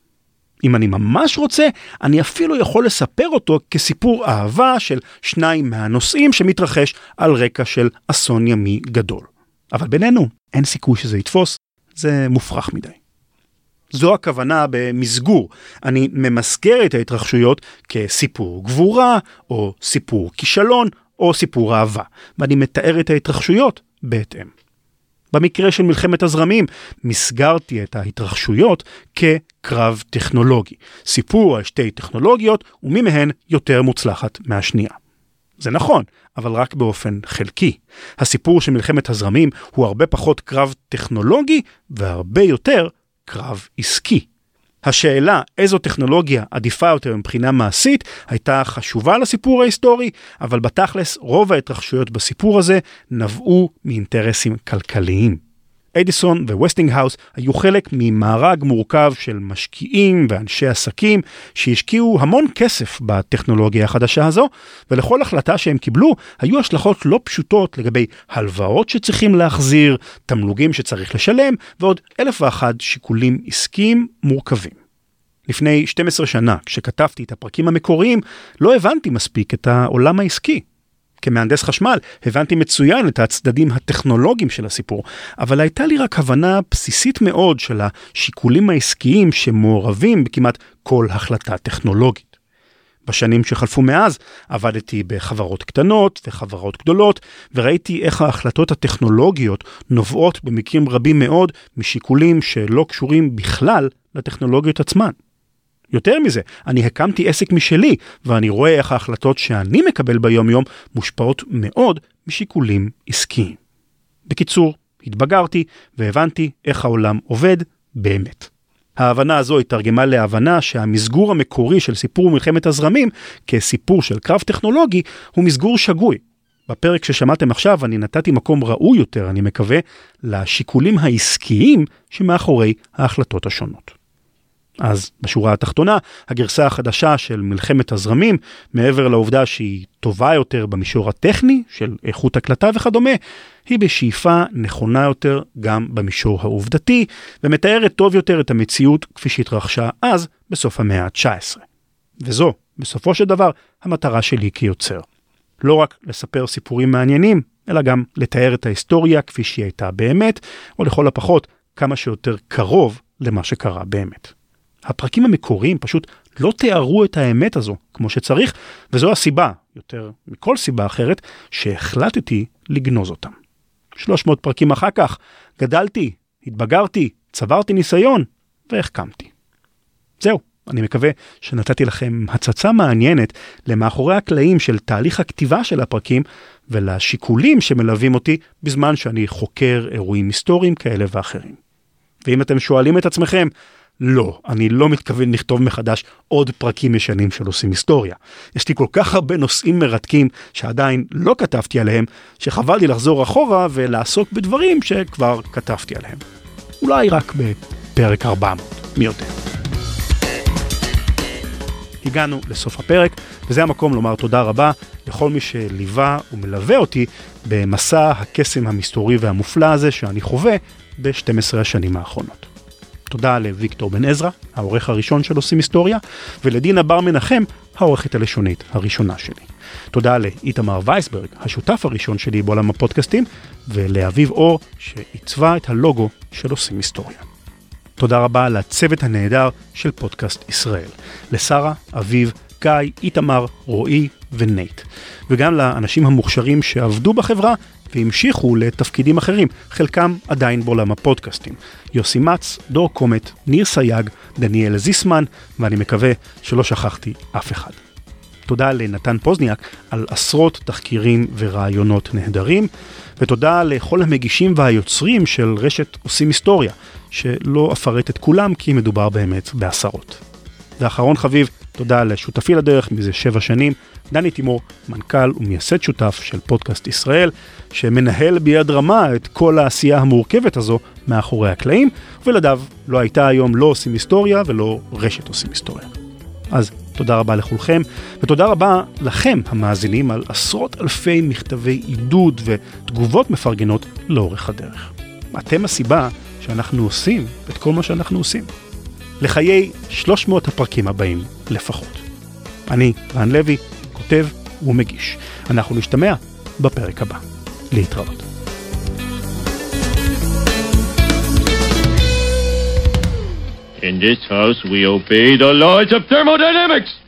אם אני ממש רוצה, אני אפילו יכול לספר אותו כסיפור אהבה של שניים מהנוסעים שמתרחש על רקע של אסון ימי גדול. אבל בינינו, אין סיכוי שזה יתפוס, זה מופרך מדי. זו הכוונה במסגור. אני ממסגר את ההתרחשויות כסיפור גבורה, או סיפור כישלון, או סיפור אהבה, ואני מתאר את ההתרחשויות בהתאם. במקרה של מלחמת הזרמים, מסגרתי את ההתרחשויות כקרב טכנולוגי. סיפור על שתי טכנולוגיות, ומי מהן יותר מוצלחת מהשנייה. זה נכון, אבל רק באופן חלקי. הסיפור של מלחמת הזרמים הוא הרבה פחות קרב טכנולוגי והרבה יותר קרב עסקי. השאלה איזו טכנולוגיה עדיפה יותר מבחינה מעשית הייתה חשובה לסיפור ההיסטורי, אבל בתכלס רוב ההתרחשויות בסיפור הזה נבעו מאינטרסים כלכליים. אדיסון וווסטינגהאוס היו חלק ממארג מורכב של משקיעים ואנשי עסקים שהשקיעו המון כסף בטכנולוגיה החדשה הזו, ולכל החלטה שהם קיבלו היו השלכות לא פשוטות לגבי הלוואות שצריכים להחזיר, תמלוגים שצריך לשלם, ועוד אלף ואחד שיקולים עסקיים מורכבים. לפני 12 שנה, כשכתבתי את הפרקים המקוריים, לא הבנתי מספיק את העולם העסקי. כמהנדס חשמל הבנתי מצוין את הצדדים הטכנולוגיים של הסיפור, אבל הייתה לי רק הבנה בסיסית מאוד של השיקולים העסקיים שמעורבים בכמעט כל החלטה טכנולוגית. בשנים שחלפו מאז עבדתי בחברות קטנות וחברות גדולות, וראיתי איך ההחלטות הטכנולוגיות נובעות במקרים רבים מאוד משיקולים שלא קשורים בכלל לטכנולוגיות עצמן. יותר מזה, אני הקמתי עסק משלי, ואני רואה איך ההחלטות שאני מקבל ביום יום מושפעות מאוד משיקולים עסקיים. בקיצור, התבגרתי והבנתי איך העולם עובד באמת. ההבנה הזו התרגמה להבנה שהמסגור המקורי של סיפור מלחמת הזרמים כסיפור של קרב טכנולוגי הוא מסגור שגוי. בפרק ששמעתם עכשיו אני נתתי מקום ראוי יותר, אני מקווה, לשיקולים העסקיים שמאחורי ההחלטות השונות. אז בשורה התחתונה, הגרסה החדשה של מלחמת הזרמים, מעבר לעובדה שהיא טובה יותר במישור הטכני של איכות הקלטה וכדומה, היא בשאיפה נכונה יותר גם במישור העובדתי, ומתארת טוב יותר את המציאות כפי שהתרחשה אז, בסוף המאה ה-19. וזו, בסופו של דבר, המטרה שלי כיוצר. לא רק לספר סיפורים מעניינים, אלא גם לתאר את ההיסטוריה כפי שהיא הייתה באמת, או לכל הפחות, כמה שיותר קרוב למה שקרה באמת. הפרקים המקוריים פשוט לא תיארו את האמת הזו כמו שצריך, וזו הסיבה, יותר מכל סיבה אחרת, שהחלטתי לגנוז אותם. 300 פרקים אחר כך, גדלתי, התבגרתי, צברתי ניסיון, והחכמתי. זהו, אני מקווה שנתתי לכם הצצה מעניינת למאחורי הקלעים של תהליך הכתיבה של הפרקים ולשיקולים שמלווים אותי בזמן שאני חוקר אירועים היסטוריים כאלה ואחרים. ואם אתם שואלים את עצמכם, לא, אני לא מתכוון לכתוב מחדש עוד פרקים ישנים של עושים היסטוריה. יש לי כל כך הרבה נושאים מרתקים שעדיין לא כתבתי עליהם, שחבל לי לחזור אחורה ולעסוק בדברים שכבר כתבתי עליהם. אולי רק בפרק 400, מי יודע. הגענו לסוף הפרק, וזה המקום לומר תודה רבה לכל מי שליווה ומלווה אותי במסע הקסם המסתורי והמופלא הזה שאני חווה ב-12 השנים האחרונות. תודה לוויקטור בן עזרא, העורך הראשון של עושים היסטוריה, ולדינה בר מנחם, העורכת הלשונית הראשונה שלי. תודה לאיתמר וייסברג, השותף הראשון שלי בעולם הפודקאסטים, ולאביב אור, שעיצבה את הלוגו של עושים היסטוריה. תודה רבה לצוות הנהדר של פודקאסט ישראל, לשרה, אביב, גיא, איתמר, רועי ונייט, וגם לאנשים המוכשרים שעבדו בחברה והמשיכו לתפקידים אחרים, חלקם עדיין בעולם הפודקאסטים. יוסי מצ, דור קומט, ניר סייג, דניאל זיסמן, ואני מקווה שלא שכחתי אף אחד. תודה לנתן פוזניאק על עשרות תחקירים ורעיונות נהדרים, ותודה לכל המגישים והיוצרים של רשת עושים היסטוריה, שלא אפרט את כולם כי מדובר באמת בעשרות. ואחרון חביב, תודה לשותפי לדרך מזה שבע שנים, דני תימור, מנכ"ל ומייסד שותף של פודקאסט ישראל, שמנהל ביד רמה את כל העשייה המורכבת הזו מאחורי הקלעים, ובלעדיו לא הייתה היום לא עושים היסטוריה ולא רשת עושים היסטוריה. אז תודה רבה לכולכם, ותודה רבה לכם המאזינים על עשרות אלפי מכתבי עידוד ותגובות מפרגנות לאורך הדרך. אתם הסיבה שאנחנו עושים את כל מה שאנחנו עושים. לחיי 300 הפרקים הבאים לפחות. אני, רן לוי, כותב ומגיש. אנחנו נשתמע בפרק הבא. להתראות.
In this house, we obey the laws of thermodynamics.